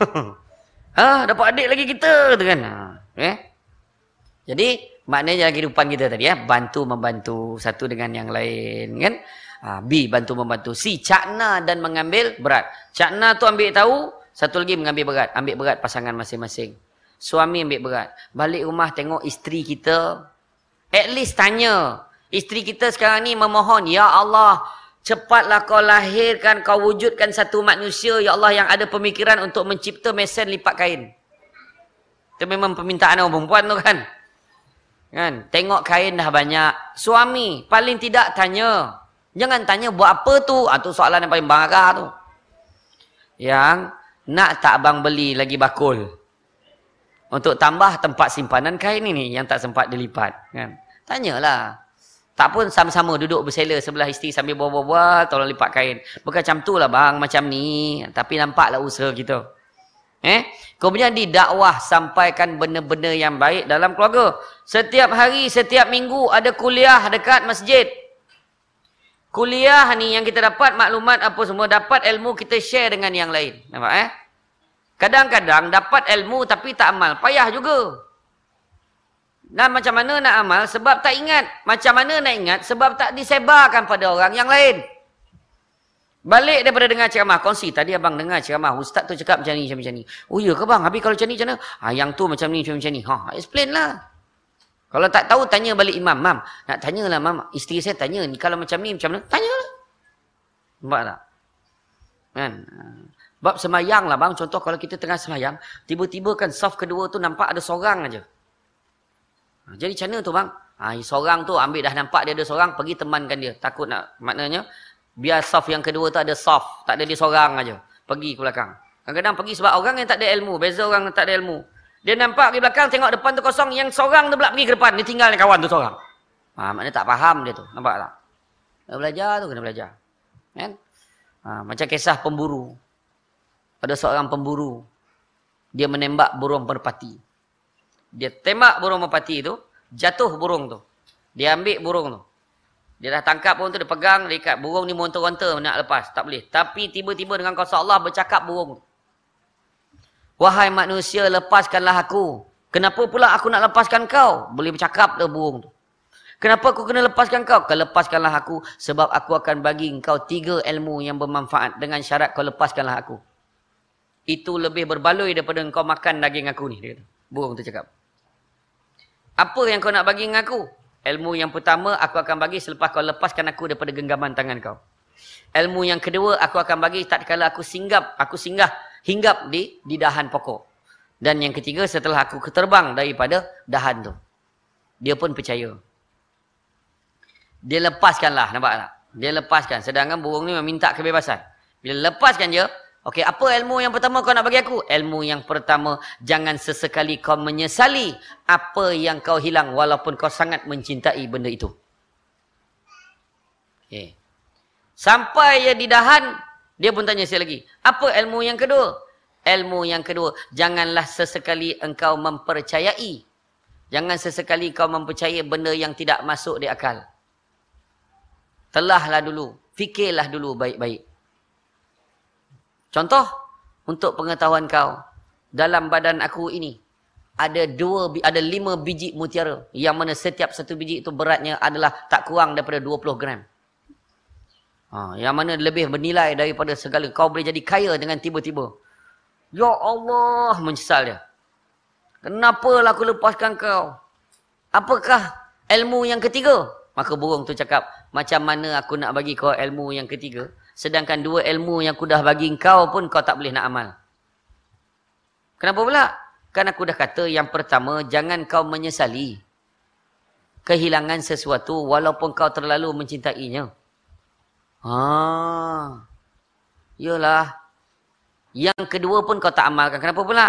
ha, dapat adik lagi kita. Tu kan? Ha. Eh? Jadi maknanya kehidupan kita tadi ya, bantu membantu satu dengan yang lain kan? Ha, B bantu membantu. C cakna dan mengambil berat. Cakna tu ambil tahu, satu lagi mengambil berat, ambil berat pasangan masing-masing. Suami ambil berat. Balik rumah tengok isteri kita, at least tanya. Isteri kita sekarang ni memohon, ya Allah, cepatlah kau lahirkan, kau wujudkan satu manusia ya Allah yang ada pemikiran untuk mencipta mesin lipat kain. Itu memang permintaan orang perempuan tu kan. Kan? Tengok kain dah banyak. Suami paling tidak tanya. Jangan tanya buat apa tu. Itu ah, soalan yang paling marah tu. Yang nak tak abang beli lagi bakul. Untuk tambah tempat simpanan kain ini yang tak sempat dilipat. Kan? Tanyalah. Tak pun sama-sama duduk bersela sebelah isteri sambil buat-buat tolong lipat kain. Bukan macam tu lah bang, macam ni. Tapi nampaklah usaha kita. Eh? Kemudian didakwah sampaikan benda-benda yang baik dalam keluarga. Setiap hari, setiap minggu ada kuliah dekat masjid. Kuliah ni yang kita dapat maklumat apa semua. Dapat ilmu kita share dengan yang lain. Nampak eh? Kadang-kadang dapat ilmu tapi tak amal. Payah juga. Dan macam mana nak amal? Sebab tak ingat. Macam mana nak ingat? Sebab tak disebarkan pada orang yang lain. Balik daripada dengar ceramah, kongsi. Tadi abang dengar ceramah, ustaz tu cakap macam ni, macam, ni. Oh ya ke bang? Habis kalau macam ni, macam mana? Ha, yang tu macam ni, macam, macam ni. Ha, explain lah. Kalau tak tahu, tanya balik imam. Mam, nak tanya lah mam. Isteri saya tanya ni, kalau macam ni, macam mana? Tanya lah. Nampak tak? Kan? Bab semayang lah bang. Contoh kalau kita tengah semayang, tiba-tiba kan soft kedua tu nampak ada seorang aja. Ha, jadi macam mana tu bang? Ha, seorang tu ambil dah nampak dia ada seorang, pergi temankan dia. Takut nak, maknanya, Biar saf yang kedua tu ada saf. Tak ada dia seorang aja. Pergi ke belakang. Kadang-kadang pergi sebab orang yang tak ada ilmu. Beza orang yang tak ada ilmu. Dia nampak di belakang, tengok depan tu kosong. Yang seorang tu pula pergi ke depan. Dia tinggal kawan tu seorang. Ha, maknanya tak faham dia tu. Nampak tak? Kena belajar tu, kena belajar. Kan? Ha, macam kisah pemburu. Ada seorang pemburu. Dia menembak burung merpati. Dia tembak burung merpati tu. Jatuh burung tu. Dia ambil burung tu. Dia dah tangkap burung tu, dia pegang, dia ikat. Burung ni monter-monter nak lepas. Tak boleh. Tapi tiba-tiba dengan kuasa Allah bercakap burung tu. Wahai manusia, lepaskanlah aku. Kenapa pula aku nak lepaskan kau? Boleh bercakap dah burung tu. Kenapa aku kena lepaskan kau? Kau lepaskanlah aku. Sebab aku akan bagi kau tiga ilmu yang bermanfaat. Dengan syarat kau lepaskanlah aku. Itu lebih berbaloi daripada kau makan daging aku ni. Burung tu cakap. Apa yang kau nak bagi dengan aku? Ilmu yang pertama aku akan bagi selepas kau lepaskan aku daripada genggaman tangan kau. Ilmu yang kedua aku akan bagi tak kala aku singgap, aku singgah hinggap di di dahan pokok. Dan yang ketiga setelah aku keterbang daripada dahan tu. Dia pun percaya. Dia lepaskanlah, nampak tak? Dia lepaskan. Sedangkan burung ni meminta kebebasan. Bila lepaskan je, okey, apa ilmu yang pertama kau nak bagi aku? Ilmu yang pertama, jangan sesekali kau menyesali apa yang kau hilang walaupun kau sangat mencintai benda itu. Okay. Sampai dia di dahan, dia pun tanya sekali lagi. Apa ilmu yang kedua? Ilmu yang kedua. Janganlah sesekali engkau mempercayai. Jangan sesekali kau mempercayai benda yang tidak masuk di akal. Telahlah dulu. Fikirlah dulu baik-baik. Contoh. Untuk pengetahuan kau. Dalam badan aku ini. Ada dua, ada lima biji mutiara. Yang mana setiap satu biji itu beratnya adalah tak kurang daripada 20 gram. Ha, yang mana lebih bernilai daripada segala. Kau boleh jadi kaya dengan tiba-tiba. Ya Allah, menyesal dia. Kenapa lah aku lepaskan kau? Apakah ilmu yang ketiga? Maka burung tu cakap, macam mana aku nak bagi kau ilmu yang ketiga? Sedangkan dua ilmu yang aku dah bagi kau pun kau tak boleh nak amal. Kenapa pula? Kan aku dah kata yang pertama, jangan kau menyesali kehilangan sesuatu walaupun kau terlalu mencintainya. Ha. Yalah. Yang kedua pun kau tak amalkan. Kenapa pula?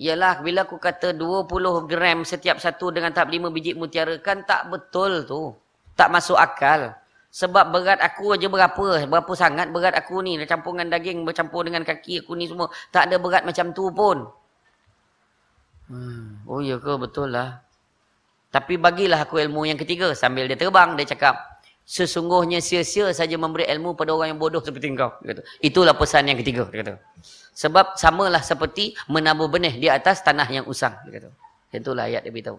Yalah, bila aku kata 20 gram setiap satu dengan tahap 5 biji mutiara, kan tak betul tu. Tak masuk akal. Sebab berat aku aja berapa? Berapa sangat berat aku ni? Campuran daging bercampur dengan kaki aku ni semua. Tak ada berat macam tu pun. Hmm. Oh ya ke? Betul lah. Tapi bagilah aku ilmu yang ketiga. Sambil dia terbang, dia cakap, Sesungguhnya sia-sia saja memberi ilmu pada orang yang bodoh seperti engkau. Dia kata. Itulah pesan yang ketiga. Dia kata. Sebab samalah seperti menabur benih di atas tanah yang usang. Dia kata. Itulah ayat dia beritahu.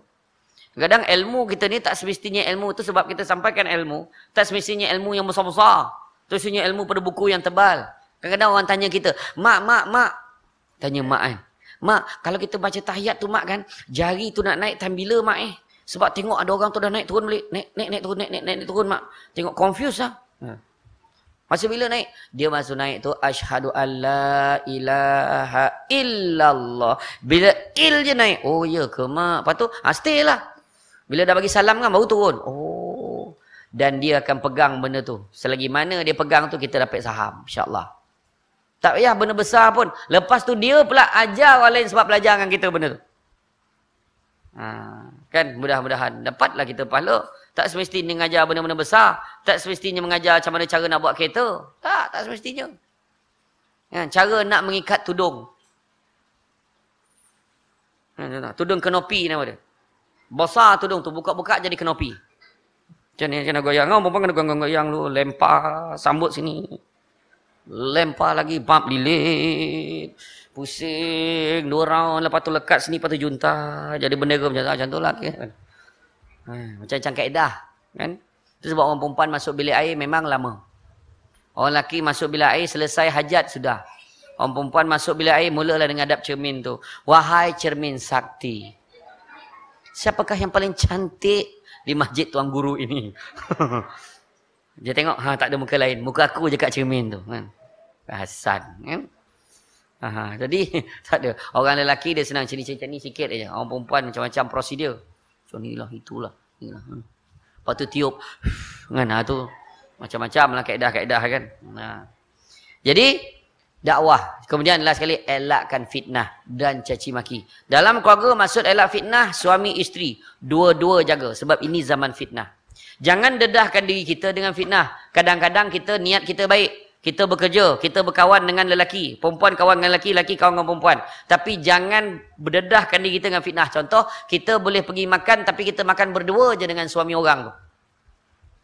Kadang ilmu kita ni tak semestinya ilmu tu sebab kita sampaikan ilmu. Tak semestinya ilmu yang besar-besar. Tak semestinya ilmu pada buku yang tebal. Kadang-kadang orang tanya kita, Mak, mak, mak. Tanya mak kan. Mak, kalau kita baca tahiyat tu mak kan, jari tu nak naik time bila mak eh? Sebab tengok ada orang tu dah naik turun balik. Naik, naik, naik turun, naik, naik, naik, naik turun mak. Tengok confused lah. Ha. Masa bila naik? Dia masuk naik tu. Ashadu an la ilaha illallah. Bila il je naik. Oh ya ke mak? Lepas tu, ha, stay lah. Bila dah bagi salam kan, baru turun. Oh. Dan dia akan pegang benda tu. Selagi mana dia pegang tu, kita dapat saham. InsyaAllah. Tak payah benda besar pun. Lepas tu dia pula ajar orang lain sebab belajar dengan kita benda tu. Ha, kan mudah-mudahan dapatlah kita pahala. Tak semestinya mengajar benda-benda besar. Tak semestinya mengajar macam mana cara nak buat kereta. Tak, tak semestinya. Ha, cara nak mengikat tudung. Ha, tudung kenopi nama dia. Besar tudung tu. Buka-buka jadi kenopi. Macam ni, kena goyang. Kau perempuan kena goyang-goyang lu. Lempar sambut sini. Lempar lagi. Bump lilit. Pusing, dua round, lepas tu lekat sini, lepas tu junta. Jadi bendera macam, macam tu lah. Kan? Ha, macam-macam kaedah. Kan? Itu sebab orang perempuan masuk bilik air memang lama. Orang lelaki masuk bilik air, selesai hajat sudah. Orang perempuan masuk bilik air, mulalah dengan adab cermin tu. Wahai cermin sakti. Siapakah yang paling cantik di masjid Tuan Guru ini? Dia tengok, ha, tak ada muka lain. Muka aku je kat cermin tu. Kan? Hasan. Kan? Aha, jadi tak ada. Orang lelaki dia senang cini-cini ni sikit aja. Orang perempuan macam-macam prosedur. So inilah itulah. Inilah. Hmm. Lepas tu tiup. Kan ha, tu macam-macam lah kaedah-kaedah kan. Nah. Jadi dakwah. Kemudian last sekali elakkan fitnah dan caci maki. Dalam keluarga maksud elak fitnah suami isteri, dua-dua jaga sebab ini zaman fitnah. Jangan dedahkan diri kita dengan fitnah. Kadang-kadang kita niat kita baik. Kita bekerja, kita berkawan dengan lelaki. Perempuan kawan dengan lelaki, lelaki kawan dengan perempuan. Tapi jangan berdedahkan diri kita dengan fitnah. Contoh, kita boleh pergi makan tapi kita makan berdua je dengan suami orang tu.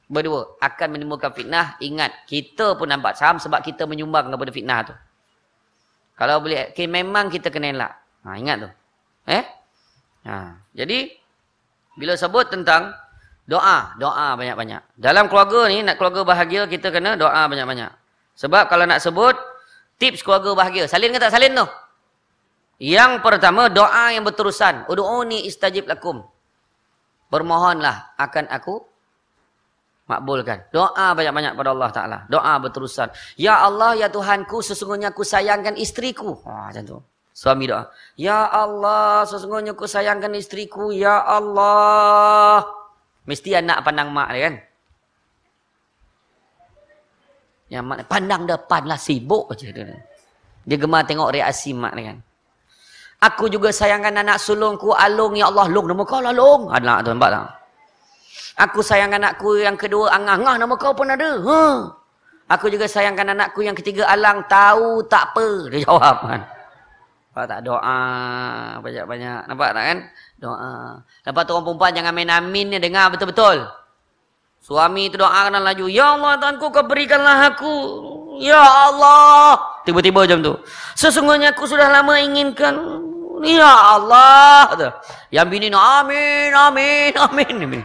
Berdua. Akan menimbulkan fitnah. Ingat, kita pun nampak saham sebab kita menyumbang kepada fitnah tu. Kalau boleh, okay, memang kita kena elak. Ha, ingat tu. Eh? Ha. Jadi, bila sebut tentang doa, doa banyak-banyak. Dalam keluarga ni, nak keluarga bahagia, kita kena doa banyak-banyak. Sebab kalau nak sebut tips keluarga bahagia, salin ke tak salin tu? Yang pertama doa yang berterusan. Ud'uni istajib lakum. Bermohonlah akan aku makbulkan. Doa banyak-banyak pada Allah Taala. Doa berterusan. Ya Allah ya Tuhanku sesungguhnya aku sayangkan istriku. Ha macam tu. Suami doa. Ya Allah sesungguhnya aku sayangkan istriku. Ya Allah. Mesti anak pandang mak dia kan. Yang mak pandang depan lah sibuk je dia. Dia gemar tengok reaksi mak dia kan. Aku juga sayangkan anak sulungku Alung ya Allah Long nama kau lah Long. Anak tu nampak tak? Aku sayangkan anakku yang kedua Angah. Angah nama kau pun ada. Ha. Aku juga sayangkan anakku yang ketiga Alang. Tahu tak apa. Dia jawab kan. Nampak tak doa banyak-banyak. Nampak tak kan? Doa. Lepas tu orang perempuan jangan main amin ni. Dengar betul-betul. Suami itu doa kena laju. Ya Allah Tuhanku kau berikanlah aku. Ya Allah. Tiba-tiba macam tu. Sesungguhnya aku sudah lama inginkan. Ya Allah. Yang bini nak amin, amin, amin. amin.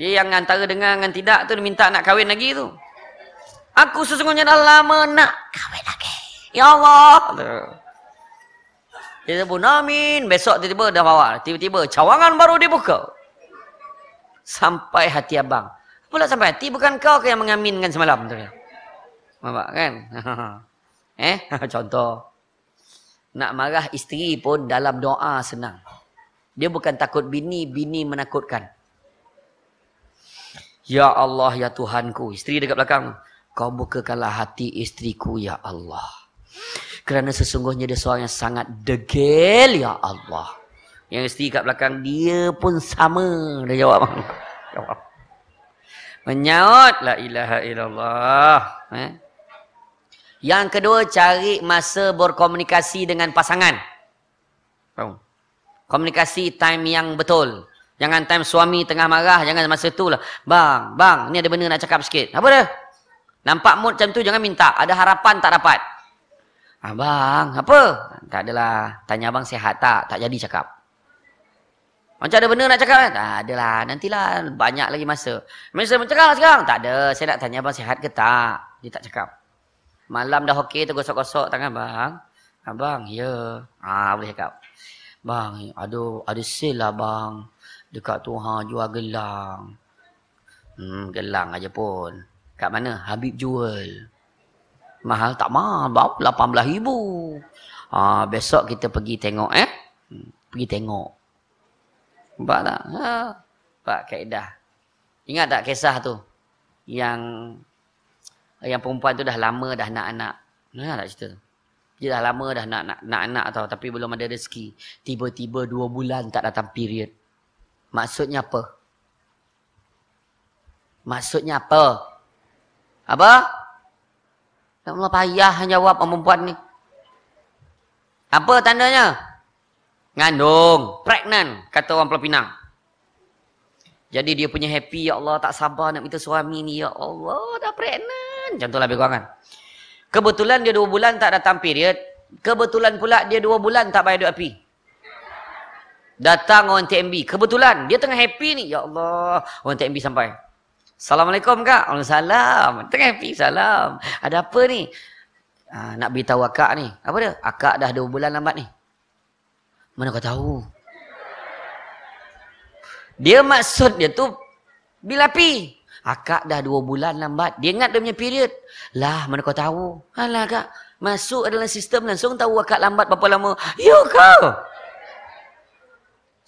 Dia yang antara dengar dengan tidak tu minta nak kahwin lagi tu. Aku sesungguhnya dah lama nak kahwin lagi. Ya Allah. Dia sebut amin. Besok tiba-tiba dah bawa. Tiba-tiba cawangan baru dibuka sampai hati abang. Pula sampai hati bukan kau yang mengaminkan semalam tu. Nampak kan? eh, contoh. Nak marah isteri pun dalam doa senang. Dia bukan takut bini, bini menakutkan. Ya Allah, ya Tuhanku. Isteri dekat belakang. Kau bukakanlah hati istriku, ya Allah. Kerana sesungguhnya dia seorang yang sangat degil, ya Allah. Yang isteri kat belakang dia pun sama. Dia jawab. jawab. Menyaut la ilaha illallah. Eh? Yang kedua cari masa berkomunikasi dengan pasangan. Komunikasi time yang betul. Jangan time suami tengah marah, jangan masa tu lah. Bang, bang, ni ada benda nak cakap sikit. Apa dia? Nampak mood macam tu, jangan minta. Ada harapan tak dapat. Abang, ah, apa? Tak adalah. Tanya abang sihat tak? Tak jadi cakap. Macam ada benda nak cakap kan? Tak adalah. Nantilah. Banyak lagi masa. Masa saya cakap sekarang? Tak ada. Saya nak tanya abang sihat ke tak? Dia tak cakap. Malam dah okey tu gosok-gosok tangan bang. Abang, ya. Ah, boleh cakap. Bang, aduh, ada sale lah bang. Dekat tu ha, jual gelang. Hmm, gelang aja pun. Kat mana? Habib jual. Mahal tak mahal. Bang, RM18,000. Ah, besok kita pergi tengok eh. Hmm, pergi tengok. Nampak tak? Ha. Nampak kaedah. Ingat tak kisah tu? Yang yang perempuan tu dah lama dah nak anak. Ingat tak cerita? Dia dah lama dah nak, nak, nak anak tau. Tapi belum ada rezeki. Tiba-tiba dua bulan tak datang period. Maksudnya apa? Maksudnya apa? Apa? Tak Allah payah jawab perempuan ni. Apa tandanya? Ngandung. Pregnant. Kata orang Pulau Pinang. Jadi dia punya happy. Ya Allah tak sabar nak minta suami ni. Ya Allah dah pregnant. Macam tu lah lebih kurang kan. Kebetulan dia dua bulan tak datang period. Kebetulan pula dia dua bulan tak bayar duit api. Datang orang TMB. Kebetulan dia tengah happy ni. Ya Allah. Orang TMB sampai. Assalamualaikum kak. Waalaikumsalam. Tengah happy. Salam. Ada apa ni? Ha, nak beritahu akak ni. Apa dia? Akak dah dua bulan lambat ni. Mana kau tahu? Dia maksud dia tu bila pi. Akak dah dua bulan lambat. Dia ingat dia punya period. Lah, mana kau tahu? Alah kak. Masuk adalah sistem langsung tahu akak lambat berapa lama. Ya kau.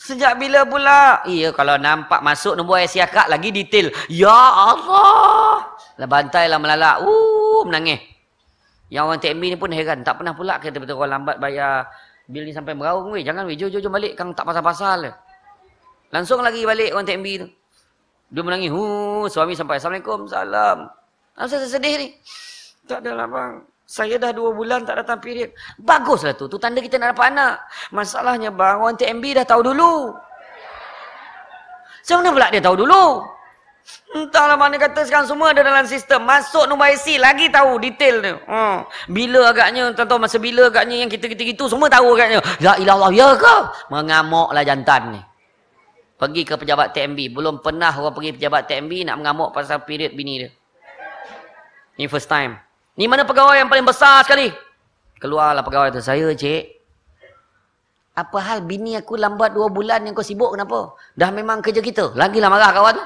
Sejak bila pula? Iya, kalau nampak masuk nombor IC akak lagi detail. Ya Allah. Lah bantai lah melalak. Uh, menangis. Yang orang TMB ni pun heran. Tak pernah pula kata betul orang lambat bayar bil ni sampai meraung. Weh, jangan weh. Jom, jom, jom balik. Kang tak pasal-pasal. Langsung lagi balik orang TMB tu. Dia menangis. Hu, suami sampai. Assalamualaikum. Salam. Kenapa saya sedih ni? Tak adalah bang. Saya dah dua bulan tak datang period. Baguslah tu. Tu tanda kita nak dapat anak. Masalahnya bang. Orang TMB dah tahu dulu. Macam mana pula dia tahu dulu? Entahlah mana kata sekarang semua ada dalam sistem. Masuk nombor IC lagi tahu detail dia. Ha. Bila agaknya, tak tahu masa bila agaknya yang kita-kita gitu semua tahu agaknya. Ya ilah Allah, ya ke? Mengamuklah jantan ni. Pergi ke pejabat TMB. Belum pernah orang pergi pejabat TMB nak mengamuk pasal period bini dia. Ni first time. Ni mana pegawai yang paling besar sekali? Keluarlah pegawai tu. Saya cik. Apa hal bini aku lambat dua bulan yang kau sibuk kenapa? Dah memang kerja kita. Lagilah marah kawan tu.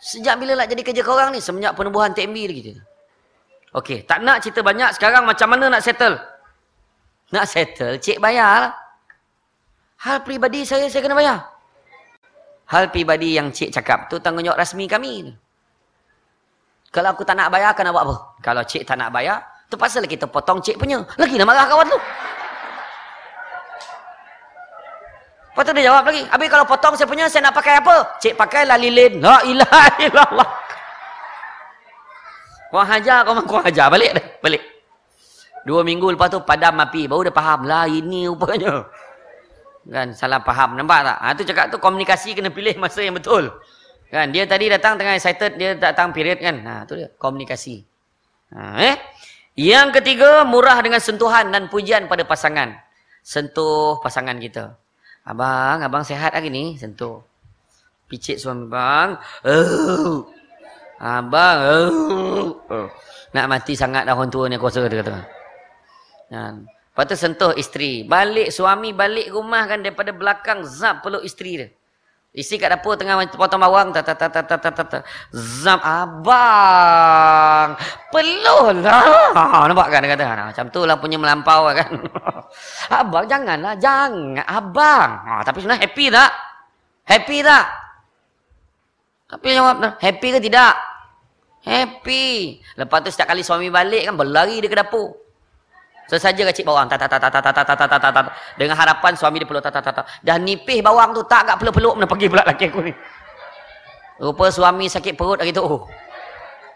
Sejak bila nak jadi kerja korang ni? Semenjak penubuhan TMB lagi tu. Okey, tak nak cerita banyak. Sekarang macam mana nak settle? Nak settle, cik bayar. Hal pribadi saya, saya kena bayar. Hal pribadi yang cik cakap tu tanggungjawab rasmi kami. Kalau aku tak nak bayar, akan nak buat apa? Kalau cik tak nak bayar, terpaksa kita potong cik punya. Lagi nak marah kawan tu. Lepas tu dia jawab lagi. Habis kalau potong saya punya, saya nak pakai apa? Cik pakailah lilin. La ilaha illallah. Kau hajar, kau kau hajar. Balik dah. Balik. Dua minggu lepas tu padam api. Baru dia faham. Lah ini rupanya. Kan salah faham. Nampak tak? Ha, tu cakap tu komunikasi kena pilih masa yang betul. Kan dia tadi datang tengah excited. Dia datang period kan. Ha, tu dia. Komunikasi. Ha, eh? Yang ketiga, murah dengan sentuhan dan pujian pada pasangan. Sentuh pasangan kita. Abang, abang sehat hari ni? Sentuh. Picit suami bang. Oh. Abang. Oh. oh. Nak mati sangat dah orang tua ni kuasa dia kata. Dan lepas tu sentuh isteri. Balik suami balik rumah kan daripada belakang zap peluk isteri dia. Isi kat dapur tengah potong bawang. Ta, ta, ta, ta, ta, ta, ta, ta. Zam abang. Peluh lah. Nampak kan dia kata. Nah, macam tu lah punya melampau kan. abang janganlah. Jangan. Abang. Ha, tapi sebenarnya happy tak? Happy tak? Tapi jawab. Happy ke tidak? Happy. Lepas tu setiap kali suami balik kan berlari dia ke dapur. Sesaja kecil bawang. Ta ta ta ta ta ta ta ta ta ta. Dengan harapan suami dia peluk ta ta ta ta. Dah nipih bawang tu tak agak peluk-peluk mana pergi pula laki aku ni. Rupa suami sakit perut hari tu.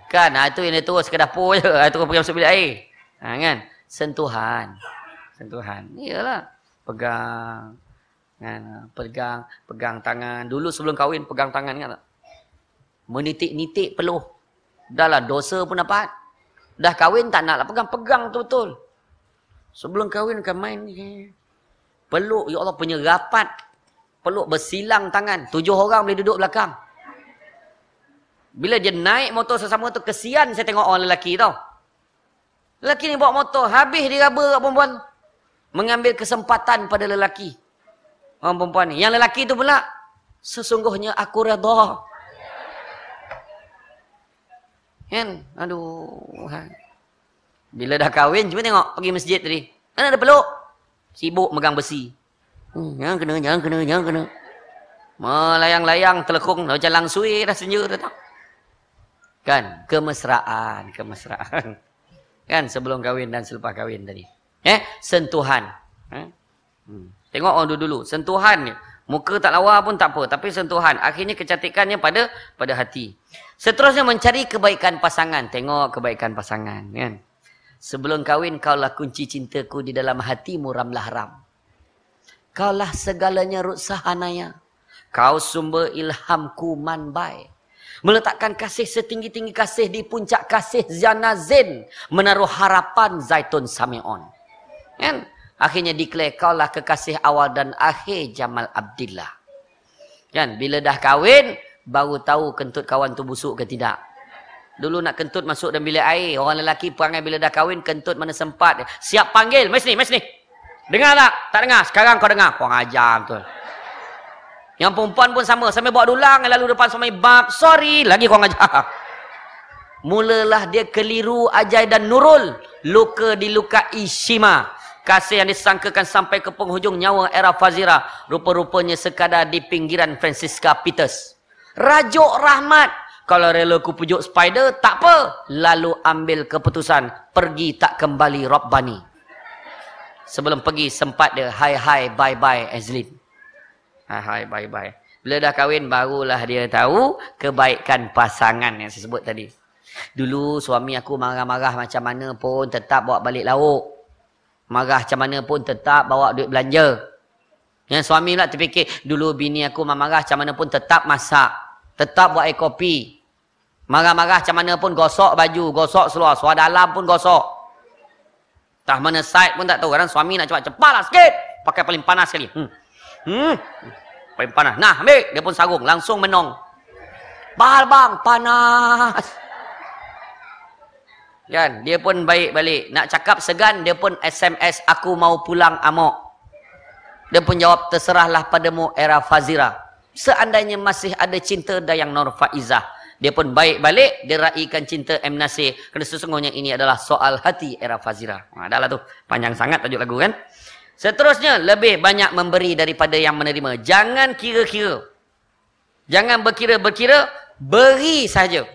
Kan, ha, itu yang dia terus ke dapur je. Ha, terus pergi masuk bilik air. Ha, kan? Sentuhan. Sentuhan. Iyalah. Pegang. Kan? Pegang. Pegang tangan. Dulu sebelum kahwin, pegang tangan kan? Menitik-nitik peluh. Dah lah dosa pun dapat. Dah kahwin tak nak lah pegang. Pegang tu betul. Sebelum kahwin kan main ni. Peluk, ya Allah punya rapat. Peluk bersilang tangan. Tujuh orang boleh duduk belakang. Bila dia naik motor sesama tu, kesian saya tengok orang lelaki tau. Lelaki ni bawa motor, habis dia raba kat perempuan. Mengambil kesempatan pada lelaki. Orang perempuan ni. Yang lelaki tu pula, sesungguhnya aku redha. Kan? Aduh. Bila dah kahwin, cuba tengok pergi masjid tadi. Mana ada peluk? Sibuk megang besi. Hmm, jangan kena, jangan kena, jangan kena. Melayang-layang telekung, macam langsui rasanya dah tak. Kan? Kemesraan, kemesraan. Kan? Sebelum kahwin dan selepas kahwin tadi. Eh? Sentuhan. Eh? Hmm. Tengok orang dulu-dulu. Sentuhan ni. Muka tak lawa pun tak apa. Tapi sentuhan. Akhirnya kecantikannya pada pada hati. Seterusnya mencari kebaikan pasangan. Tengok kebaikan pasangan. Kan? Sebelum kahwin, kaulah kunci cintaku di dalam hatimu ramlah ram. Kaulah segalanya rutsahanaya. Kau sumber ilhamku manbai. Meletakkan kasih setinggi-tinggi kasih di puncak kasih Zanazin. Menaruh harapan Zaitun Samion. Kan? Akhirnya declare kaulah kekasih awal dan akhir Jamal Abdillah. Kan? Bila dah kahwin, baru tahu kentut kawan tu busuk ke tidak. Dulu nak kentut masuk dalam bilik air. Orang lelaki perangai bila dah kahwin, kentut mana sempat. Siap panggil. Mes ni, mes ni. Dengar tak? Tak dengar. Sekarang kau dengar. Kau ajar betul. Yang perempuan pun sama. Sambil bawa dulang, lalu depan suami bab. Sorry. Lagi kau ajar. Mulalah dia keliru Ajai dan Nurul. Luka dilukai Shima. Kasih yang disangkakan sampai ke penghujung nyawa era Fazira. Rupa-rupanya sekadar di pinggiran Francisca Peters. Rajuk Rahmat Kalau rela ku pujuk spider, tak apa. Lalu ambil keputusan. Pergi tak kembali Rabbani. Sebelum pergi sempat dia. Hai hai bye bye Azlin. Hai hai bye bye. Bila dah kahwin barulah dia tahu kebaikan pasangan yang saya sebut tadi. Dulu suami aku marah-marah macam mana pun tetap bawa balik lauk. Marah macam mana pun tetap bawa duit belanja. Yang suami pula terfikir dulu bini aku marah macam mana pun tetap masak. Tetap buat air kopi. Marah-marah macam mana pun gosok baju, gosok seluar. Suara dalam pun gosok. Tak mana side pun tak tahu. Kadang suami nak cepat-cepat lah sikit. Pakai paling panas sekali. Hmm. Hmm. Paling panas. Nah, ambil. Dia pun sarung. Langsung menong. Bahal bang, panas. Kan? Dia pun baik balik. Nak cakap segan, dia pun SMS, aku mau pulang amok. Dia pun jawab, terserahlah padamu era Fazira seandainya masih ada cinta Dayang Nur Faizah. Dia pun baik balik, dia raikan cinta M. Nasir. Kerana sesungguhnya ini adalah soal hati era Fazira. Ha, dah lah tu. Panjang sangat tajuk lagu kan. Seterusnya, lebih banyak memberi daripada yang menerima. Jangan kira-kira. Jangan berkira-berkira, beri saja.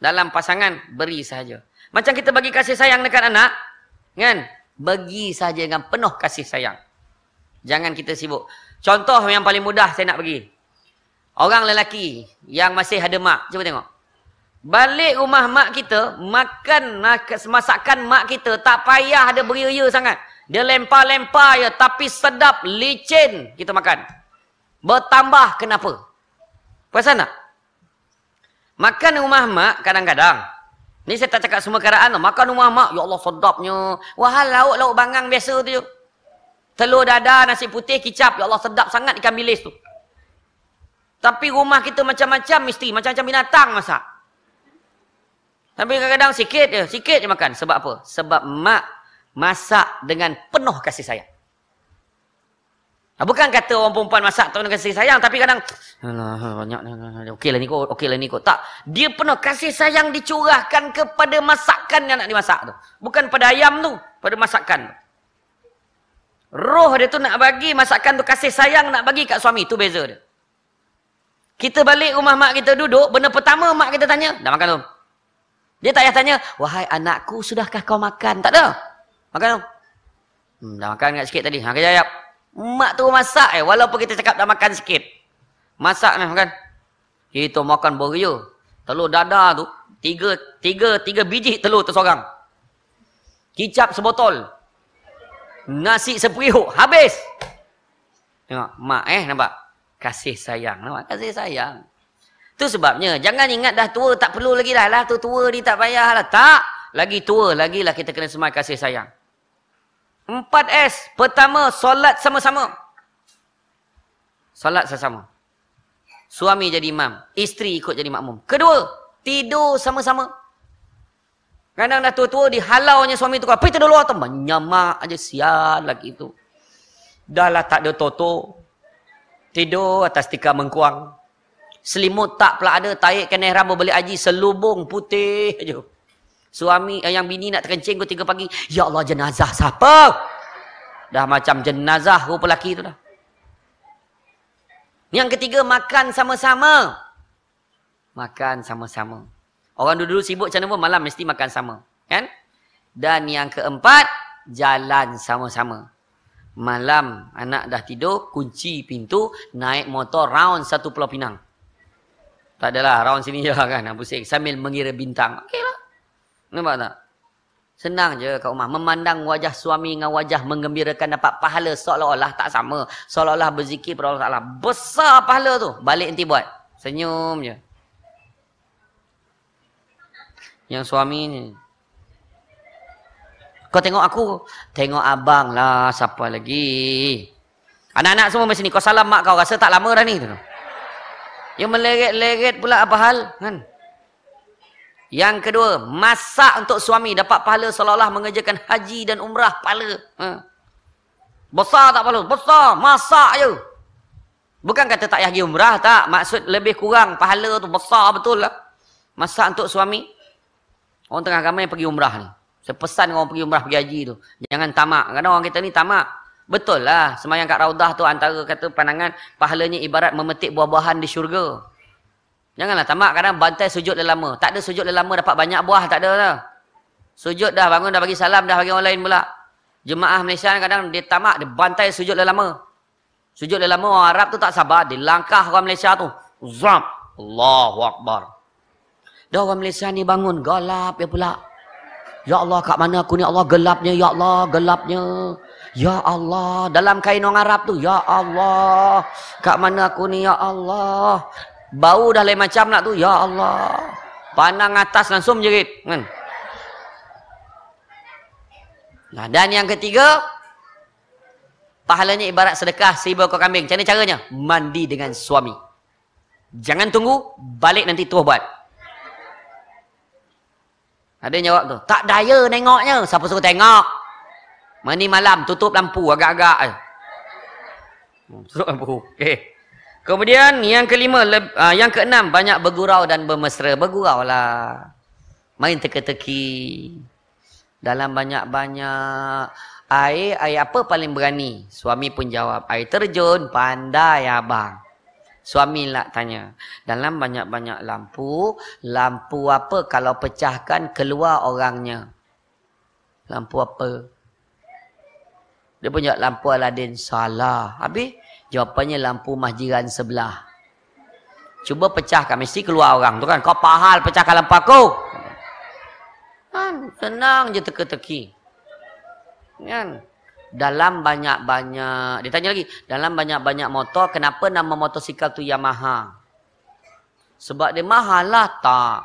Dalam pasangan, beri saja. Macam kita bagi kasih sayang dekat anak, kan? Bagi saja dengan penuh kasih sayang. Jangan kita sibuk. Contoh yang paling mudah saya nak bagi. Orang lelaki yang masih ada mak. Cuba tengok. Balik rumah mak kita, makan masakan mak kita tak payah ada beria sangat. Dia lempar-lempar ya tapi sedap, licin kita makan. Bertambah kenapa? Perasan tak? Makan rumah mak kadang-kadang. Ni saya tak cakap semua keadaan. Makan rumah mak, ya Allah sedapnya. Wahal lauk-lauk bangang biasa tu. Telur dadar, nasi putih, kicap. Ya Allah sedap sangat ikan bilis tu. Tapi rumah kita macam-macam mesti. Macam-macam binatang masak. Tapi kadang-kadang sikit je. Sikit je makan. Sebab apa? Sebab mak masak dengan penuh kasih sayang. Bukan kata orang perempuan masak penuh kasih sayang. Tapi kadang. Banyak. Okeylah ni kot. Okeylah ni kot. Tak. Dia penuh kasih sayang dicurahkan kepada masakan yang nak dimasak tu. Bukan pada ayam tu. Pada masakan tu. Roh dia tu nak bagi masakan tu kasih sayang nak bagi kat suami. tu beza dia. Kita balik rumah mak kita duduk, benda pertama mak kita tanya, dah makan belum? Dia tak payah tanya, wahai anakku, sudahkah kau makan? Tak ada. Makan belum? Hmm, dah makan kat sikit tadi. Ha, kejap, Mak tu masak eh, walaupun kita cakap dah makan sikit. Masak ni makan. Kita makan beria. Telur dadar tu, tiga, tiga, tiga biji telur tu seorang. Kicap sebotol. Nasi seperiuk. Habis. Tengok, mak eh nampak kasih sayang. Nampak? Kasih sayang. Itu sebabnya. Jangan ingat dah tua. Tak perlu lagi dah. Lah tu tua ni tak payah lah. Tak. Lagi tua. lagi lah kita kena semai kasih sayang. Empat S. Pertama, solat sama-sama. Solat sama-sama. Suami jadi imam. Isteri ikut jadi makmum. Kedua, tidur sama-sama. Kadang dah tua-tua dihalaunya suami tu. Pergi tidur luar tu. Menyamak aja sial lagi tu. Dah lah tak ada toto. Tidur atas tikar mengkuang. Selimut tak pula ada. Taik keneh rambut beli haji. Selubung putih je. Suami yang bini nak terkencing ke tiga pagi. Ya Allah jenazah siapa? Dah macam jenazah rupa lelaki tu dah. Yang ketiga makan sama-sama. Makan sama-sama. Orang dulu-dulu sibuk macam mana malam mesti makan sama. Kan? Dan yang keempat, jalan sama-sama. Malam anak dah tidur, kunci pintu, naik motor round satu Pulau Pinang. Tak adalah, round sini je kan, pusing. Sambil mengira bintang. Okeylah. Nampak tak? Senang je kat rumah. Memandang wajah suami dengan wajah menggembirakan dapat pahala seolah-olah tak sama. Seolah-olah berzikir pada Allah Ta'ala. Besar pahala tu. Balik nanti buat. Senyum je. Yang suami ni. Kau tengok aku. Tengok abang lah. Siapa lagi? Anak-anak semua macam ni. Kau salam mak kau. Rasa tak lama dah ni. Yang meleret-leret pula apa hal? Kan? Yang kedua. Masak untuk suami. Dapat pahala seolah-olah mengerjakan haji dan umrah pahala. Ha. Besar tak pahala? Besar. Masak je. Bukan kata tak payah pergi umrah. Tak. Maksud lebih kurang pahala tu besar betul lah. Masak untuk suami. Orang tengah ramai pergi umrah ni. Saya pesan orang pergi umrah pergi haji tu. Jangan tamak. Kadang orang kita ni tamak. Betul lah. Semayang kat raudah tu antara kata pandangan. Pahalanya ibarat memetik buah-buahan di syurga. Janganlah tamak kadang bantai sujud lama. Tak ada sujud lama dapat banyak buah. Tak ada lah. Sujud dah bangun dah bagi salam dah bagi orang lain pula. Jemaah Malaysia kadang dia tamak dia bantai sujud lama. Sujud lama orang Arab tu tak sabar. Dia langkah orang Malaysia tu. Zam. Allahu Akbar. Dah orang Malaysia ni bangun. Gelap ya pula. Ya Allah kat mana aku ni Allah gelapnya. Ya Allah gelapnya. Ya Allah. Dalam kain orang Arab tu. Ya Allah. Kat mana aku ni. Ya Allah. Bau dah lain macam nak tu. Ya Allah. Pandang atas langsung jerit. Kan? Nah, dan yang ketiga. Pahalanya ibarat sedekah seribu ekor kambing. Macam mana caranya? Mandi dengan suami. Jangan tunggu. Balik nanti tuah buat. Ada jawab tu. Tak daya nengoknya. Siapa suruh tengok? Mandi malam. Tutup lampu agak-agak. Hmm, tutup lampu. Okay. Kemudian yang kelima, uh, yang keenam banyak bergurau dan bermesra. Bergurau lah. Main teka-teki. Dalam banyak-banyak air, air apa paling berani? Suami pun jawab, air terjun, pandai abang. Suami lah tanya, dalam banyak-banyak lampu, lampu apa kalau pecahkan keluar orangnya? Lampu apa? Dia punya lampu Aladin salah. Habis? Jawapannya lampu mahjiran sebelah. Cuba pecahkan. Mesti keluar orang tu kan. Kau pahal pecahkan lampu aku. Kan? Senang je teka-teki. Kan? Dalam banyak-banyak. Dia tanya lagi. Dalam banyak-banyak motor. Kenapa nama motosikal tu Yamaha? Sebab dia mahal lah. Tak.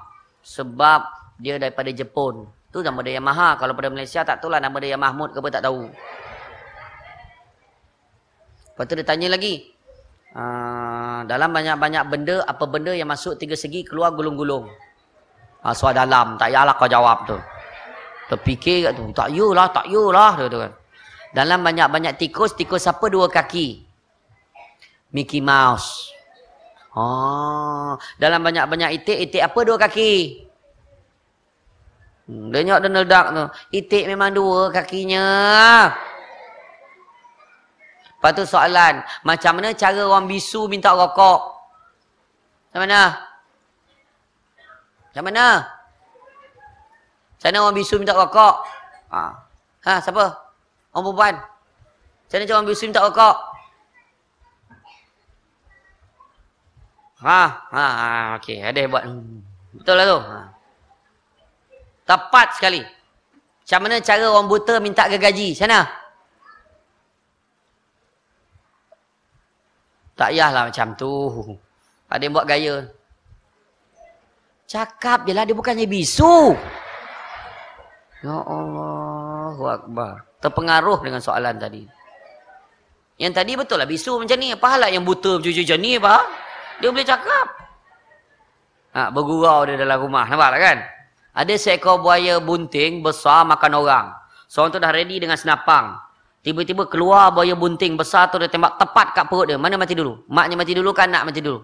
Sebab dia daripada Jepun. Tu nama dia Yamaha. Kalau pada Malaysia tak tahu lah nama dia Mahmud ke apa tak tahu. Lepas tu dia tanya lagi. Uh, dalam banyak-banyak benda, apa benda yang masuk tiga segi keluar gulung-gulung. Uh, suara dalam, tak yalah kau jawab tu. Terfikir kat tu, tak yulah, tak yulah. Tu, tu, kan. Dalam banyak-banyak tikus, tikus apa dua kaki? Mickey Mouse. Oh, dalam banyak-banyak itik, itik apa dua kaki? Hmm, dia nyok Donald Duck tu. Itik memang dua kakinya. Lepas tu soalan, macam mana cara orang bisu minta rokok? Macam mana? Macam mana? Macam mana orang bisu minta rokok? Ha, ha siapa? Orang perempuan? Macam mana orang bisu minta rokok? Ha, ha, ha okey, ada buat. Betul lah tu. Ha. Tepat sekali. Macam mana cara orang buta minta gergaji? Macam mana? Tak payahlah macam tu. Ada yang buat gaya. Cakap je lah, dia bukannya bisu. Ya Allah, Akbar. Terpengaruh dengan soalan tadi. Yang tadi betul lah bisu macam ni. Apa hal yang buta macam ni apa? Dia boleh cakap. Ha, bergurau dia dalam rumah. Nampak tak kan? Ada seekor buaya bunting besar makan orang. Seorang tu dah ready dengan senapang. Tiba-tiba keluar buaya bunting besar tu dia tembak tepat kat perut dia. Mana mati dulu? Maknya mati dulu kan anak mati dulu?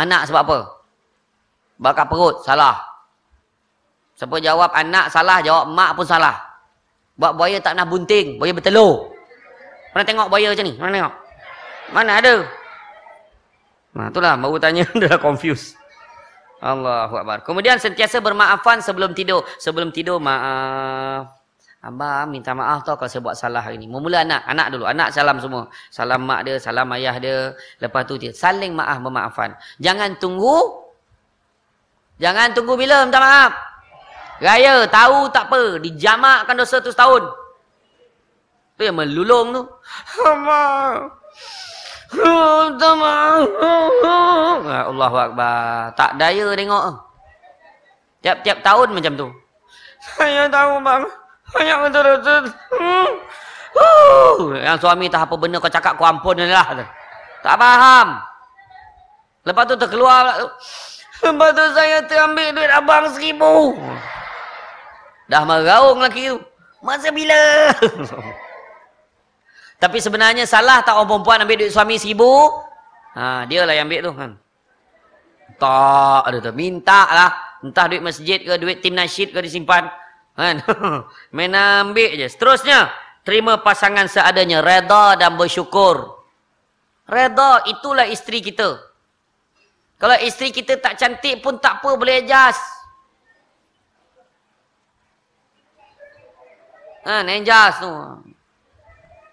Anak sebab apa? Bakar perut. Salah. Siapa jawab anak salah, jawab mak pun salah. Buat buaya tak nak bunting. Buaya bertelur. Mana tengok buaya macam ni? Mana tengok? Mana ada? Nah, itulah baru tanya dah confused. Allahu akbar. Kemudian sentiasa bermaafan sebelum tidur. Sebelum tidur maaf. Abang minta maaf tau kalau saya buat salah hari ni. Memula anak. Anak dulu. Anak salam semua. Salam mak dia, salam ayah dia. Lepas tu dia saling maaf memaafkan. Jangan tunggu. Jangan tunggu bila minta maaf. Raya, tahu tak apa. Dijamakkan dosa tu setahun. Tu yang melulung tu. Allahu Akbar. Tak daya tengok. Tiap-tiap tahun macam tu. Saya tahu bang. Banyak betul-betul. Hmm. Uh. Yang suami tak apa benda kau cakap kau ampun lah. Tak faham. Lepas tu terkeluar. Lepas tu saya terambil duit abang seribu. Dah meraung lagi tu. Masa bila? Tapi sebenarnya salah tak orang perempuan ambil duit suami seribu? Ha, dia lah yang ambil tu. Kan? Tak ada tu. Minta lah. Entah duit masjid ke, duit tim nasyid ke disimpan. Kan? Main ambil je. Seterusnya, terima pasangan seadanya. Reda dan bersyukur. Reda itulah isteri kita. Kalau isteri kita tak cantik pun tak apa boleh adjust. Ha, adjust tu.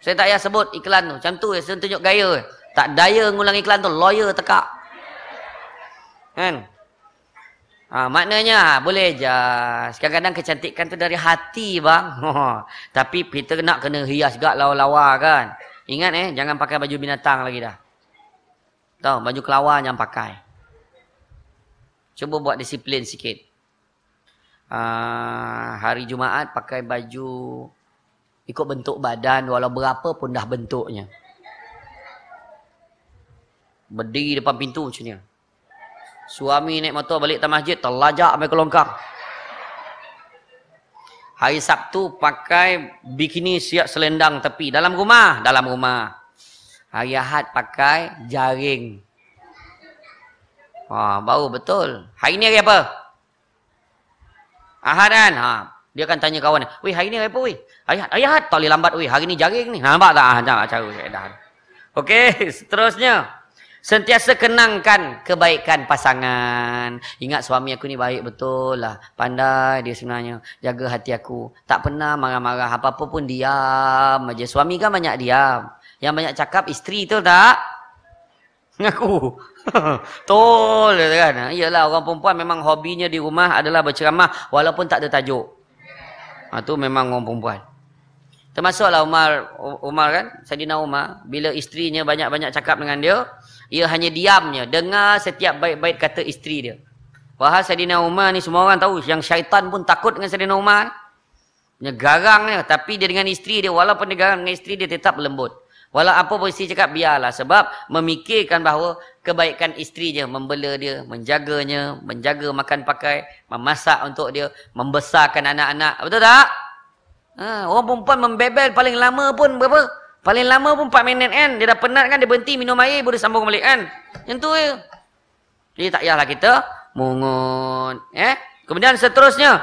Saya tak payah sebut iklan tu. Macam tu je, saya tunjuk gaya. Tak daya ngulang iklan tu, lawyer tekak. Kan? Ha, maknanya ha, boleh je. Kadang-kadang kecantikan tu dari hati bang. Tapi kita nak kena hias juga lawa-lawa kan. Ingat eh, jangan pakai baju binatang lagi dah. Tahu, baju kelawar yang pakai. Cuba buat disiplin sikit. Uh, hari Jumaat pakai baju ikut bentuk badan walau berapa pun dah bentuknya. Berdiri depan pintu macam ni. Suami naik motor balik ke masjid, terlajak sampai ke longkang. Hari Sabtu pakai bikini siap selendang tepi. Dalam rumah? Dalam rumah. Hari Ahad pakai jaring. Wah, baru betul. Hari ni hari apa? Ahad kan? Ha. Dia akan tanya kawan. Weh, hari ni apa. Hari Ahad. Tak boleh lambat weh. Hari ni jaring ni. Nampak tak? Ha, cara saya Okey, seterusnya. Sentiasa kenangkan kebaikan pasangan. Ingat suami aku ni baik betul lah. Pandai dia sebenarnya. Jaga hati aku. Tak pernah marah-marah. Apa-apa pun diam aja. Suami kan banyak diam. Yang banyak cakap isteri tu tak? Aku. Tol kan. Iyalah orang perempuan memang hobinya di rumah adalah berceramah walaupun tak ada tajuk. Ha, tu memang orang perempuan. Termasuklah Umar Umar kan? Sadina Umar bila isterinya banyak-banyak cakap dengan dia, ia hanya diamnya. Dengar setiap baik-baik kata isteri dia. Wahai Sayyidina Umar ni semua orang tahu. Yang syaitan pun takut dengan Sayyidina Umar. Dia garang dia. Tapi dia dengan isteri dia. Walaupun dia garang dengan isteri dia tetap lembut. Walau apa pun isteri cakap biarlah. Sebab memikirkan bahawa kebaikan isteri dia. Membela dia. Menjaganya. Menjaga makan pakai. Memasak untuk dia. Membesarkan anak-anak. Betul tak? Ha, orang perempuan membebel paling lama pun berapa? Paling lama pun 4 minit kan. Dia dah penat kan. Dia berhenti minum air. Boleh sambung balik kan. Yang tu je. Jadi tak payahlah kita mungut. Eh? Kemudian seterusnya.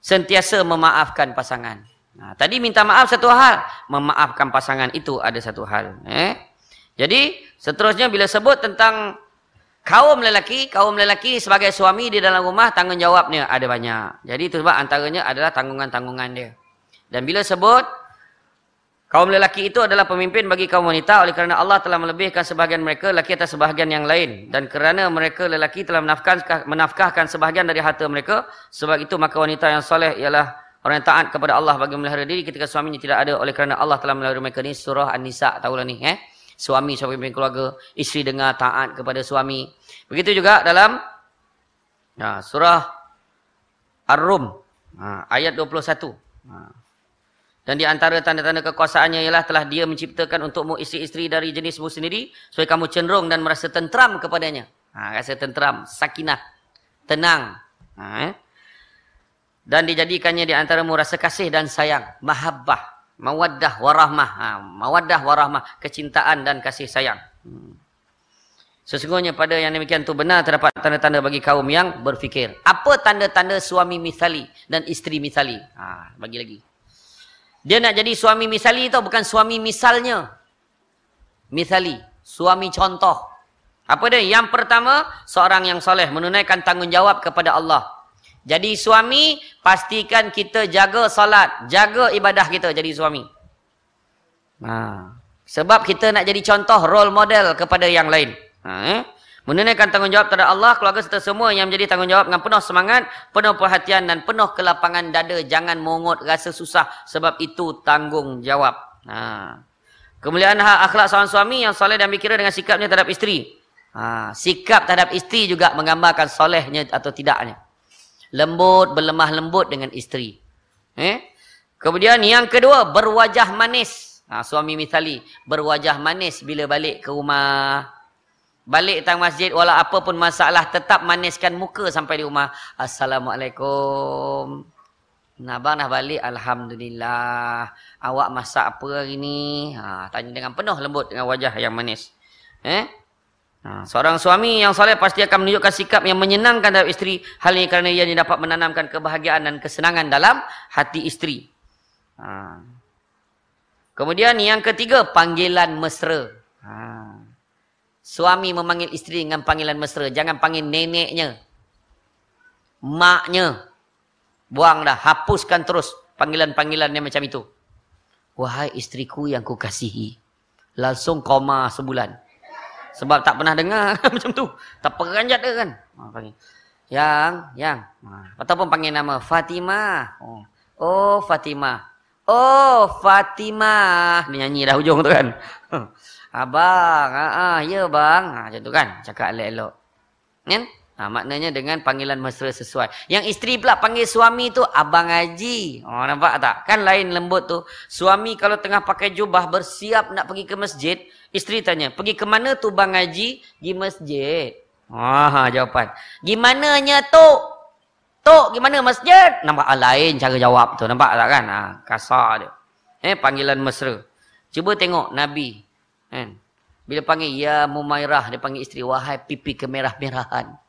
Sentiasa memaafkan pasangan. Nah, tadi minta maaf satu hal. Memaafkan pasangan itu ada satu hal. Eh? Jadi seterusnya bila sebut tentang kaum lelaki. Kaum lelaki sebagai suami di dalam rumah. Tanggungjawabnya ada banyak. Jadi itu sebab antaranya adalah tanggungan-tanggungan dia. Dan bila sebut Kaum lelaki itu adalah pemimpin bagi kaum wanita oleh kerana Allah telah melebihkan sebahagian mereka lelaki atas sebahagian yang lain. Dan kerana mereka lelaki telah menafkahkan, menafkahkan sebahagian dari harta mereka. Sebab itu maka wanita yang soleh ialah orang yang taat kepada Allah bagi melihara diri ketika suaminya tidak ada. Oleh kerana Allah telah melihara mereka ini surah An-Nisa. Tahulah ni. Eh? Suami sebagai pemimpin keluarga. Isteri dengar taat kepada suami. Begitu juga dalam ya, surah Ar-Rum. Ha, ayat 21. Ha. Dan di antara tanda-tanda kekuasaannya ialah telah dia menciptakan untukmu isteri-isteri dari jenismu sendiri. Supaya kamu cenderung dan merasa tentram kepadanya. Ha, rasa tentram, sakinah, tenang. Ha, eh? Dan dijadikannya di antaramu rasa kasih dan sayang. Mahabbah, mawaddah, warahmah. Ha, mawaddah, warahmah, kecintaan dan kasih sayang. Hmm. Sesungguhnya pada yang demikian itu benar terdapat tanda-tanda bagi kaum yang berfikir. Apa tanda-tanda suami misali dan isteri misali? Ha, bagi lagi. Dia nak jadi suami misali tu bukan suami misalnya. Misali, suami contoh. Apa dia? Yang pertama, seorang yang soleh menunaikan tanggungjawab kepada Allah. Jadi suami, pastikan kita jaga salat, jaga ibadah kita jadi suami. Ha. Sebab kita nak jadi contoh role model kepada yang lain. Ha, eh? Menunaikan tanggungjawab terhadap Allah, keluarga serta semua yang menjadi tanggungjawab dengan penuh semangat, penuh perhatian dan penuh kelapangan dada. Jangan mongot rasa susah sebab itu tanggungjawab. Ha. Kemuliaan hak akhlak seorang suami yang soleh dan berkira dengan sikapnya terhadap isteri. Ha. Sikap terhadap isteri juga menggambarkan solehnya atau tidaknya. Lembut, berlemah lembut dengan isteri. Eh? Kemudian yang kedua, berwajah manis. Ha, suami misali, berwajah manis bila balik ke rumah. Balik tang masjid walau apa pun masalah tetap maniskan muka sampai di rumah. Assalamualaikum. Nabang dah balik alhamdulillah. Awak masak apa hari ni? Ha, tanya dengan penuh lembut dengan wajah yang manis. Eh? Ha, seorang suami yang soleh pasti akan menunjukkan sikap yang menyenangkan terhadap isteri. Hal ini kerana ia dapat menanamkan kebahagiaan dan kesenangan dalam hati isteri. Ha. Kemudian yang ketiga, panggilan mesra. Ha. Suami memanggil isteri dengan panggilan mesra. Jangan panggil neneknya. Maknya. Buang dah. Hapuskan terus panggilan-panggilan yang macam itu. Wahai isteriku yang ku kasihi. Langsung koma sebulan. Sebab tak pernah dengar macam tu. Tak pernah dia kan. Ha. Yang, yang. Ha. Ataupun panggil nama Fatimah. Oh, oh Fatimah. Oh Fatimah. Ni nyanyi dah hujung tu kan. Abang, ah, ah, ya bang. Ha, macam tu kan. Cakap elok-elok. Kan? Ha, maknanya dengan panggilan mesra sesuai. Yang isteri pula panggil suami tu Abang Haji. Oh, nampak tak? Kan lain lembut tu. Suami kalau tengah pakai jubah bersiap nak pergi ke masjid. Isteri tanya, pergi ke mana tu Bang Haji? Pergi masjid. Wah, jawapan. Gimananya tu? Tu, gimana masjid? Nampak ah, lain cara jawab tu. Nampak tak kan? Ha, kasar dia. Eh, panggilan mesra. Cuba tengok Nabi. Kan? Bila panggil, Ya Mumairah, dia panggil isteri. Wahai pipi kemerah-merahan.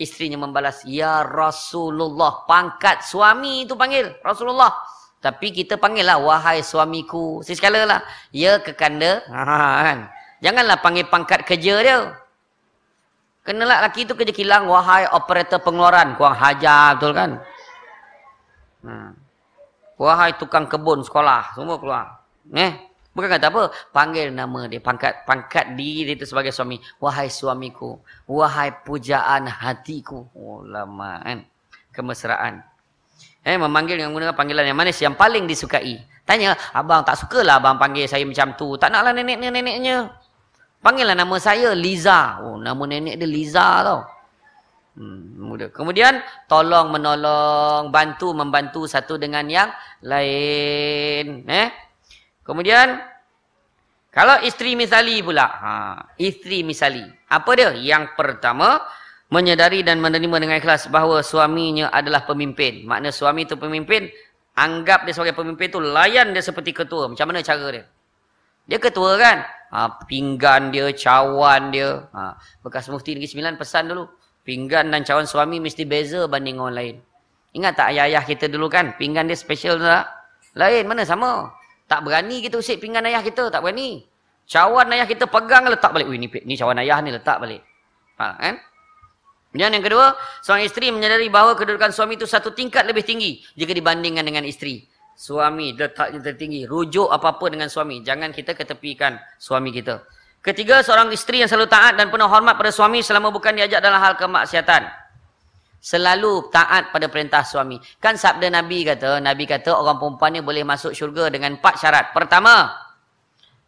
Isterinya membalas, Ya Rasulullah. Pangkat suami itu panggil. Rasulullah. Tapi kita panggil lah, Wahai suamiku. Sekala lah. Ya kekanda. Ha, kan? Janganlah panggil pangkat kerja dia. Kenalah laki itu kerja kilang. Wahai operator pengeluaran. Kuang hajar betul kan? Hmm. Wahai tukang kebun sekolah. Semua keluar. Eh? Bukan kata apa? Panggil nama dia. Pangkat pangkat diri dia itu sebagai suami. Wahai suamiku. Wahai pujaan hatiku. Oh lama kan. Kemesraan. Eh, memanggil dengan menggunakan panggilan yang manis yang paling disukai. Tanya, abang tak sukalah abang panggil saya macam tu. Tak naklah nenek-neneknya. Panggillah nama saya Liza. Oh, nama nenek dia Liza tau. Hmm. Kemudian, tolong menolong, bantu membantu satu dengan yang lain. Eh? Kemudian kalau isteri misali pula. Ha, isteri misali. Apa dia? Yang pertama menyedari dan menerima dengan ikhlas bahawa suaminya adalah pemimpin. Makna suami itu pemimpin, anggap dia sebagai pemimpin tu layan dia seperti ketua. Macam mana cara dia? Dia ketua kan? Ha, pinggan dia, cawan dia. Ha, bekas mufti Negeri Sembilan pesan dulu. Pinggan dan cawan suami mesti beza banding orang lain. Ingat tak ayah-ayah kita dulu kan? Pinggan dia special tak? Lain mana sama? Tak berani kita usik pinggan ayah kita. Tak berani. Cawan ayah kita pegang letak balik. Ui, ni, ni cawan ayah ni letak balik. Ha, kan? Dan yang kedua, seorang isteri menyadari bahawa kedudukan suami itu satu tingkat lebih tinggi jika dibandingkan dengan isteri. Suami letaknya tertinggi. Rujuk apa-apa dengan suami. Jangan kita ketepikan suami kita. Ketiga, seorang isteri yang selalu taat dan penuh hormat pada suami selama bukan diajak dalam hal kemaksiatan selalu taat pada perintah suami. Kan sabda Nabi kata, Nabi kata orang perempuan ni boleh masuk syurga dengan empat syarat. Pertama,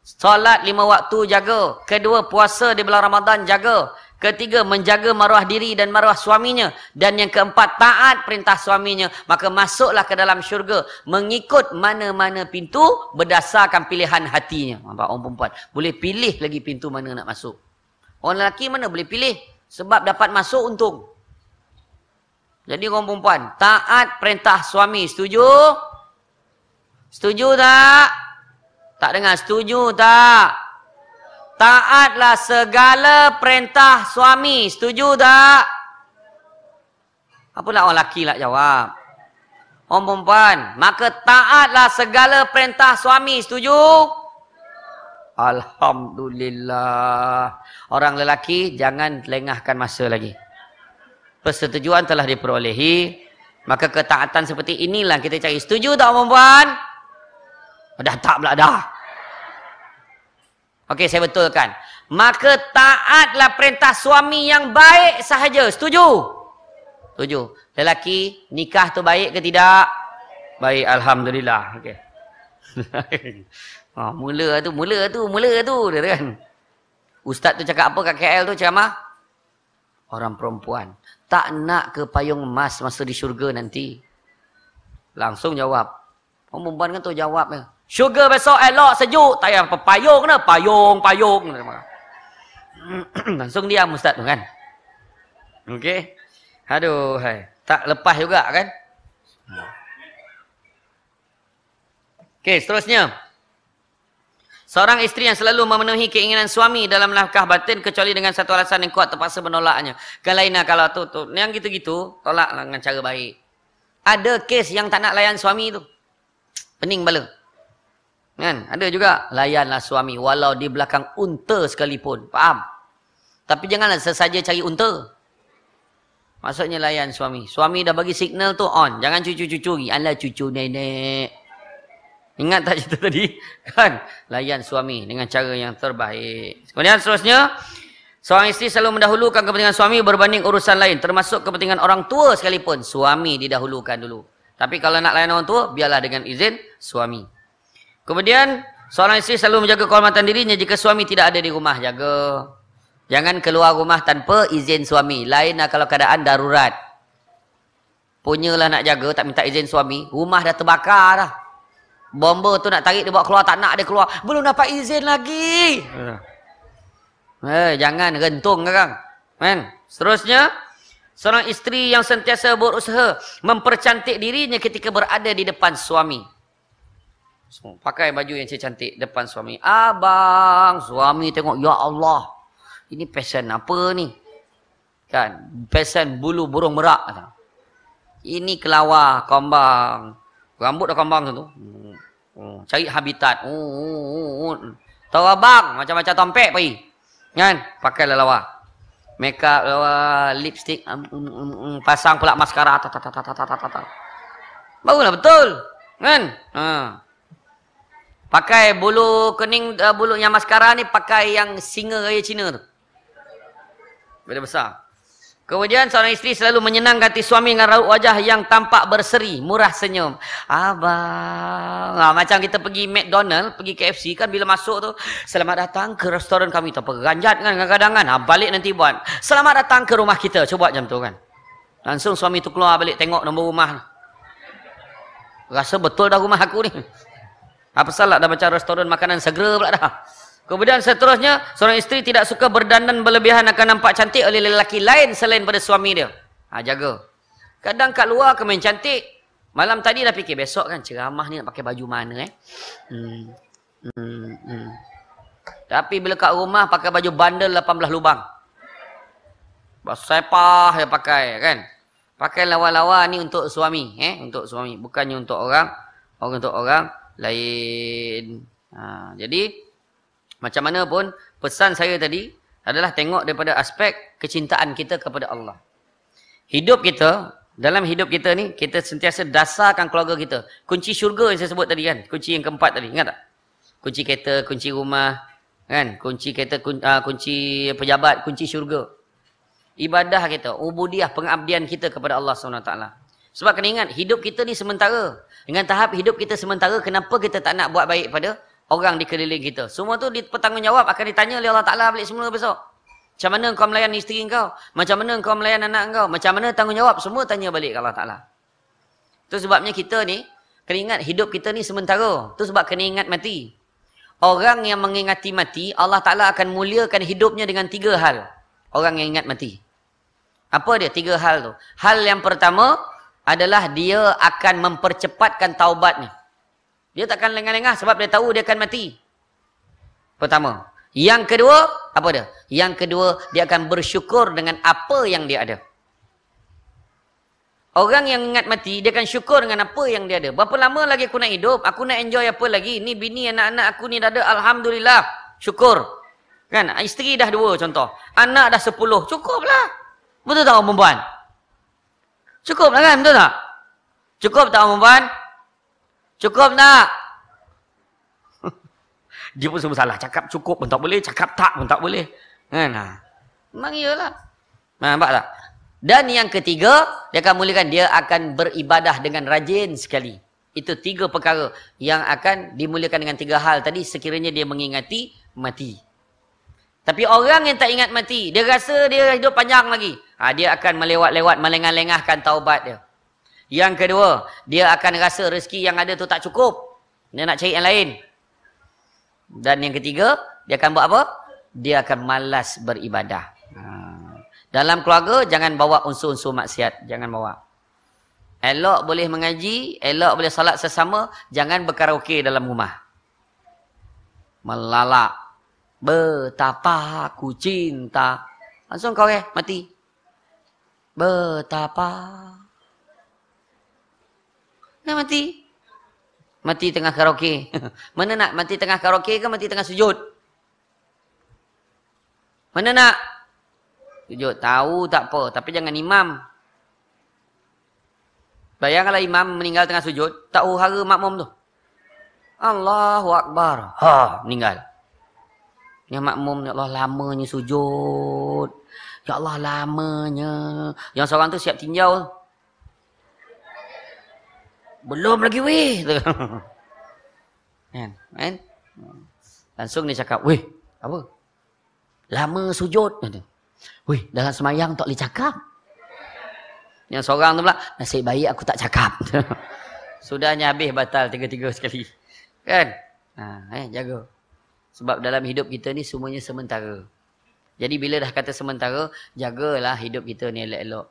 solat lima waktu jaga. Kedua, puasa di bulan Ramadan jaga. Ketiga, menjaga maruah diri dan maruah suaminya. Dan yang keempat, taat perintah suaminya. Maka masuklah ke dalam syurga. Mengikut mana-mana pintu berdasarkan pilihan hatinya. Nampak orang perempuan. Boleh pilih lagi pintu mana nak masuk. Orang lelaki mana boleh pilih. Sebab dapat masuk untung. Jadi orang perempuan, taat perintah suami, setuju? Setuju tak? Tak dengar, setuju tak? Taatlah segala perintah suami, setuju tak? Apa nak orang lelaki nak jawab? Orang perempuan, maka taatlah segala perintah suami, setuju? Alhamdulillah. Orang lelaki jangan lengahkan masa lagi persetujuan telah diperolehi maka ketaatan seperti inilah kita cari setuju tak perempuan dah tak pula dah Okey, saya betulkan. Maka taatlah perintah suami yang baik sahaja. Setuju? Setuju. Lelaki, nikah tu baik ke tidak? Baik, Alhamdulillah. Okey. oh, mula tu, mula tu, mula tu. Dia kan? Ustaz tu cakap apa kat KL tu ceramah? Orang perempuan tak nak ke payung emas masa di syurga nanti? Langsung jawab. Orang perempuan kan tu jawab. Syurga besok elok sejuk. Tak payah payung kena. Payung, payung. Langsung diam ustaz tu kan. Okey. Aduh. Hai. Tak lepas juga kan. Okey seterusnya. Seorang isteri yang selalu memenuhi keinginan suami dalam langkah batin kecuali dengan satu alasan yang kuat terpaksa menolaknya. Kan lainnya kalau tu, tu. Yang gitu-gitu, tolaklah dengan cara baik. Ada kes yang tak nak layan suami tu. Pening bala. Kan? Ada juga. Layanlah suami walau di belakang unta sekalipun. Faham? Tapi janganlah sesaja cari unta. Maksudnya layan suami. Suami dah bagi signal tu on. Jangan cucu-cucu. Alah cucu nenek. Ingat tak cerita tadi? Kan? Layan suami dengan cara yang terbaik. Kemudian seterusnya. Seorang isteri selalu mendahulukan kepentingan suami berbanding urusan lain. Termasuk kepentingan orang tua sekalipun. Suami didahulukan dulu. Tapi kalau nak layan orang tua, biarlah dengan izin suami. Kemudian, seorang isteri selalu menjaga kehormatan dirinya jika suami tidak ada di rumah. Jaga. Jangan keluar rumah tanpa izin suami. Lainlah kalau keadaan darurat. Punyalah nak jaga, tak minta izin suami. Rumah dah terbakar dah. Bomba tu nak tarik dia bawa keluar, tak nak dia keluar. Belum dapat izin lagi. Eh, jangan rentung kan. Kan? Seterusnya, seorang isteri yang sentiasa berusaha mempercantik dirinya ketika berada di depan suami. Pakai baju yang cantik depan suami. Abang, suami tengok, ya Allah. Ini pesen apa ni? Kan? Pesen bulu burung merak. Ini kelawar, kambang. Rambut dah kambang tu. Hmm. Hmm. Cari habitat. Hmm. Tahu abang, macam-macam tompek pergi. Kan? Pakai lawa. Make up, lawa, lipstick, um, um, um, pasang pula maskara. Barulah betul. Kan? Ha. Pakai bulu kening, uh, bulu yang maskara ni pakai yang singa raya Cina tu. Beda besar. Kemudian seorang isteri selalu menyenangkan hati suami dengan raut wajah yang tampak berseri, murah senyum. Abang, ha, macam kita pergi McDonald, pergi KFC kan bila masuk tu, selamat datang ke restoran kami tu. Peranjat kan kadang-kadang kan, ha, balik nanti buat. Selamat datang ke rumah kita, coba macam tu kan. Langsung suami tu keluar balik tengok nombor rumah. Rasa betul dah rumah aku ni. Apa salah dah macam restoran makanan segera pula dah. Kemudian seterusnya, seorang isteri tidak suka berdandan berlebihan akan nampak cantik oleh lelaki lain selain pada suami dia. Ha, jaga. Kadang kat luar ke main cantik. Malam tadi dah fikir, besok kan ceramah ni nak pakai baju mana eh. Hmm. Hmm. Hmm. Tapi bila kat rumah pakai baju bandel 18 lubang. Sepah dia pakai kan. Pakai lawa-lawa ni untuk suami. eh, Untuk suami. Bukannya untuk orang. Orang untuk orang lain. Ha, jadi, macam mana pun pesan saya tadi adalah tengok daripada aspek kecintaan kita kepada Allah. Hidup kita, dalam hidup kita ni, kita sentiasa dasarkan keluarga kita. Kunci syurga yang saya sebut tadi kan. Kunci yang keempat tadi. Ingat tak? Kunci kereta, kunci rumah. kan? Kunci kereta, ah, kunci pejabat, kunci syurga. Ibadah kita, ubudiah, pengabdian kita kepada Allah SWT. Sebab kena ingat, hidup kita ni sementara. Dengan tahap hidup kita sementara, kenapa kita tak nak buat baik pada orang di keliling kita. Semua tu bertanggungjawab akan ditanya oleh Allah Ta'ala balik semula besok. Macam mana kau melayan isteri kau? Macam mana kau melayan anak kau? Macam mana tanggungjawab? Semua tanya balik ke Allah Ta'ala. Itu sebabnya kita ni, kena ingat hidup kita ni sementara. Itu sebab kena ingat mati. Orang yang mengingati mati, Allah Ta'ala akan muliakan hidupnya dengan tiga hal. Orang yang ingat mati. Apa dia tiga hal tu? Hal yang pertama adalah dia akan mempercepatkan taubatnya. Dia takkan lengah-lengah sebab dia tahu dia akan mati. Pertama. Yang kedua, apa dia? Yang kedua, dia akan bersyukur dengan apa yang dia ada. Orang yang ingat mati, dia akan syukur dengan apa yang dia ada. Berapa lama lagi aku nak hidup? Aku nak enjoy apa lagi? Ni bini anak-anak aku ni dah ada. Alhamdulillah. Syukur. Kan? Isteri dah dua contoh. Anak dah sepuluh. Cukuplah. Betul tak orang perempuan? Cukup lah kan? Betul tak? Cukup tak orang perempuan? Cukup tak? Dia pun semua salah. Cakap cukup pun tak boleh. Cakap tak pun tak boleh. Kan? Ha. Memang iyalah. Nampak tak? Dan yang ketiga, dia akan mulakan dia akan beribadah dengan rajin sekali. Itu tiga perkara yang akan dimulakan dengan tiga hal tadi sekiranya dia mengingati mati. Tapi orang yang tak ingat mati, dia rasa dia hidup panjang lagi. Ha, dia akan melewat-lewat, melengah-lengahkan taubat dia. Yang kedua, dia akan rasa rezeki yang ada tu tak cukup. Dia nak cari yang lain. Dan yang ketiga, dia akan buat apa? Dia akan malas beribadah. Ha. Dalam keluarga, jangan bawa unsur-unsur maksiat. Jangan bawa. Elok boleh mengaji, elok boleh salat sesama, jangan berkaraoke dalam rumah. Melalak. Betapa aku cinta. Langsung kau eh, mati. Betapa Nak mati. Mati tengah karaoke. Mana nak mati tengah karaoke ke mati tengah sujud? Mana nak? Sujud. Tahu tak apa. Tapi jangan imam. Bayangkanlah imam meninggal tengah sujud. Tak uhara makmum tu. Allahu Akbar. Ha, meninggal. Yang makmum, ya Allah lamanya sujud. Ya Allah lamanya. Yang seorang tu siap tinjau. Belum lagi weh. Kan? Kan? Langsung dia cakap, weh, apa? Lama sujud. Weh, dalam semayang tak boleh cakap. Yang seorang tu pula, nasib baik aku tak cakap. Sudahnya habis batal tiga-tiga sekali. Kan? Ha, eh, jaga. Sebab dalam hidup kita ni semuanya sementara. Jadi bila dah kata sementara, jagalah hidup kita ni elok-elok.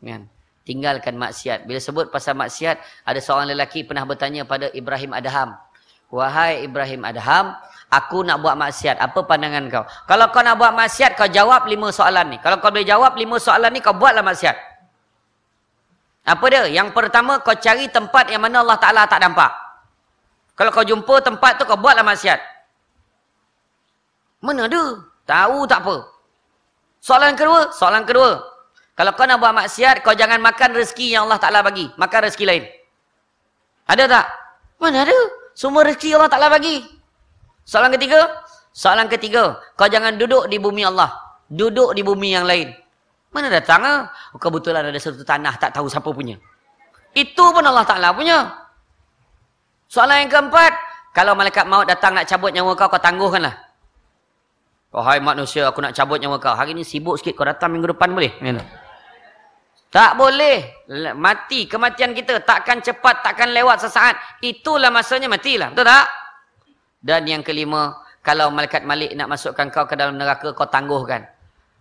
Kan? Tinggalkan maksiat. Bila sebut pasal maksiat, ada seorang lelaki pernah bertanya pada Ibrahim Adham. Wahai Ibrahim Adham, aku nak buat maksiat. Apa pandangan kau? Kalau kau nak buat maksiat, kau jawab lima soalan ni. Kalau kau boleh jawab lima soalan ni, kau buatlah maksiat. Apa dia? Yang pertama, kau cari tempat yang mana Allah Ta'ala tak nampak. Kalau kau jumpa tempat tu, kau buatlah maksiat. Mana ada? Tahu tak apa. Soalan kedua, soalan kedua. Kalau kau nak buat maksiat, kau jangan makan rezeki yang Allah Ta'ala bagi. Makan rezeki lain. Ada tak? Mana ada? Semua rezeki Allah Ta'ala bagi. Soalan ketiga. Soalan ketiga. Kau jangan duduk di bumi Allah. Duduk di bumi yang lain. Mana datang ah? Oh, kebetulan ada satu tanah tak tahu siapa punya. Itu pun Allah Ta'ala punya. Soalan yang keempat. Kalau malaikat maut datang nak cabut nyawa kau, kau tangguhkanlah. Oh, hai manusia, aku nak cabut nyawa kau. Hari ni sibuk sikit, kau datang minggu depan boleh? Mana? Tak boleh. Mati kematian kita. Takkan cepat takkan lewat sesaat. Itulah masanya matilah. Betul tak? Dan yang kelima kalau malaikat Malik nak masukkan kau ke dalam neraka kau tangguhkan.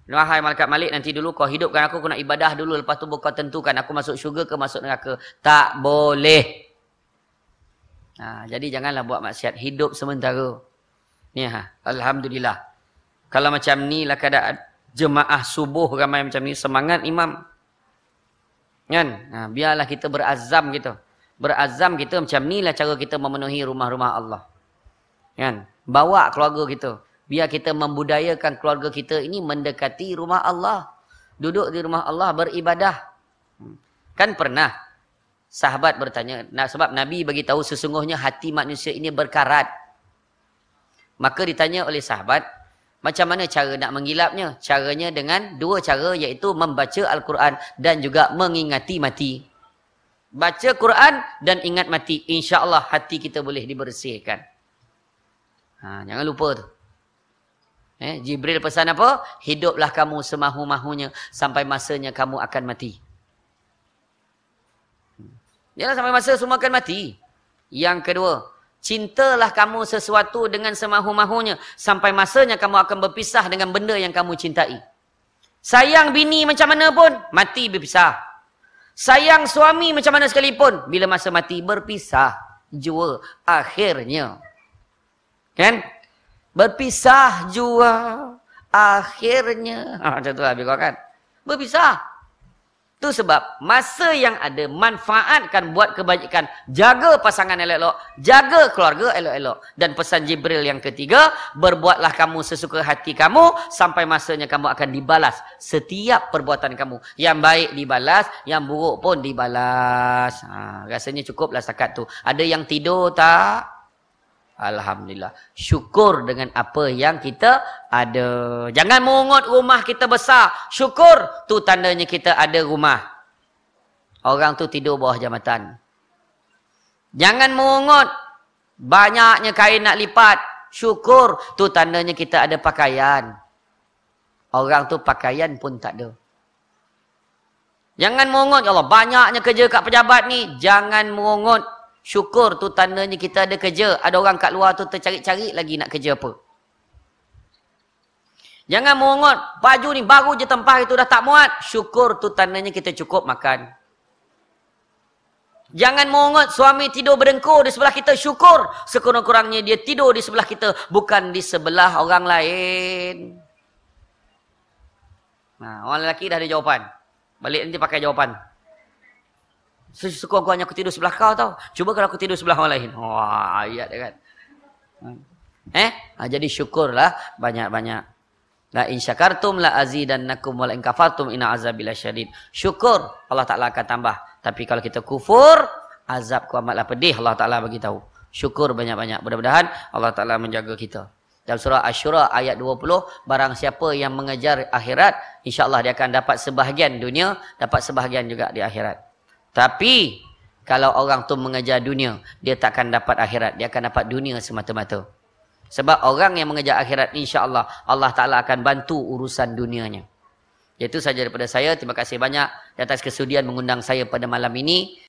Wahai malaikat Malik nanti dulu kau hidupkan aku aku nak ibadah dulu. Lepas tu kau tentukan aku masuk syurga ke masuk neraka. Tak boleh. Ha, jadi janganlah buat maksiat. Hidup sementara. Ni ha. Alhamdulillah. Kalau macam ni lah keadaan jemaah subuh ramai macam ni semangat imam Kan? Ha, biarlah kita berazam gitu. Berazam kita macam inilah cara kita memenuhi rumah-rumah Allah. Kan? Bawa keluarga kita. Biar kita membudayakan keluarga kita ini mendekati rumah Allah. Duduk di rumah Allah beribadah. Hmm. Kan pernah sahabat bertanya. Nah, sebab Nabi bagi tahu sesungguhnya hati manusia ini berkarat. Maka ditanya oleh sahabat, macam mana cara nak menggilapnya? Caranya dengan dua cara iaitu membaca Al-Quran dan juga mengingati mati. Baca Quran dan ingat mati. InsyaAllah hati kita boleh dibersihkan. Ha, jangan lupa tu. Eh, Jibril pesan apa? Hiduplah kamu semahu-mahunya sampai masanya kamu akan mati. Jangan sampai masa semua akan mati. Yang kedua, Cintalah kamu sesuatu dengan semahu-mahunya. Sampai masanya kamu akan berpisah dengan benda yang kamu cintai. Sayang bini macam mana pun, mati berpisah. Sayang suami macam mana sekalipun, bila masa mati berpisah. Jua akhirnya. Kan? Berpisah jua akhirnya. Ha, macam tu lah kan? Berpisah. Itu sebab masa yang ada manfaatkan buat kebajikan. Jaga pasangan elok-elok. Jaga keluarga elok-elok. Dan pesan Jibril yang ketiga. Berbuatlah kamu sesuka hati kamu. Sampai masanya kamu akan dibalas. Setiap perbuatan kamu. Yang baik dibalas. Yang buruk pun dibalas. Ha, rasanya cukuplah setakat tu. Ada yang tidur tak? Alhamdulillah. Syukur dengan apa yang kita ada. Jangan mengungut rumah kita besar. Syukur. Tu tandanya kita ada rumah. Orang tu tidur bawah jambatan. Jangan mengungut. Banyaknya kain nak lipat. Syukur. Tu tandanya kita ada pakaian. Orang tu pakaian pun tak ada. Jangan mengungut. Ya Allah, banyaknya kerja kat pejabat ni. Jangan mengungut. Syukur tu tandanya kita ada kerja. Ada orang kat luar tu tercari-cari lagi nak kerja apa. Jangan mengungut. Baju ni baru je tempah itu dah tak muat. Syukur tu tandanya kita cukup makan. Jangan mengungut suami tidur berdengkur di sebelah kita. Syukur sekurang-kurangnya dia tidur di sebelah kita. Bukan di sebelah orang lain. Nah, orang lelaki dah ada jawapan. Balik nanti pakai jawapan. Sekurang-kurangnya aku tidur sebelah kau tau. Cuba kalau aku tidur sebelah orang lain. Wah, ayat dia kan. Hmm. Eh? Ha, jadi syukurlah banyak-banyak. La in syakartum la azidannakum wa in kafartum inna azabi lasyadid. Syukur Allah Taala akan tambah. Tapi kalau kita kufur, azab ku amatlah pedih Allah Taala bagi tahu. Syukur banyak-banyak. Mudah-mudahan Allah Taala menjaga kita. Dalam surah Asy-Syura ayat 20, barang siapa yang mengejar akhirat, insya-Allah dia akan dapat sebahagian dunia, dapat sebahagian juga di akhirat. Tapi kalau orang tu mengejar dunia, dia tak akan dapat akhirat, dia akan dapat dunia semata-mata. Sebab orang yang mengejar akhirat insya-Allah Allah Taala akan bantu urusan dunianya. Itu saja daripada saya. Terima kasih banyak atas kesudian mengundang saya pada malam ini.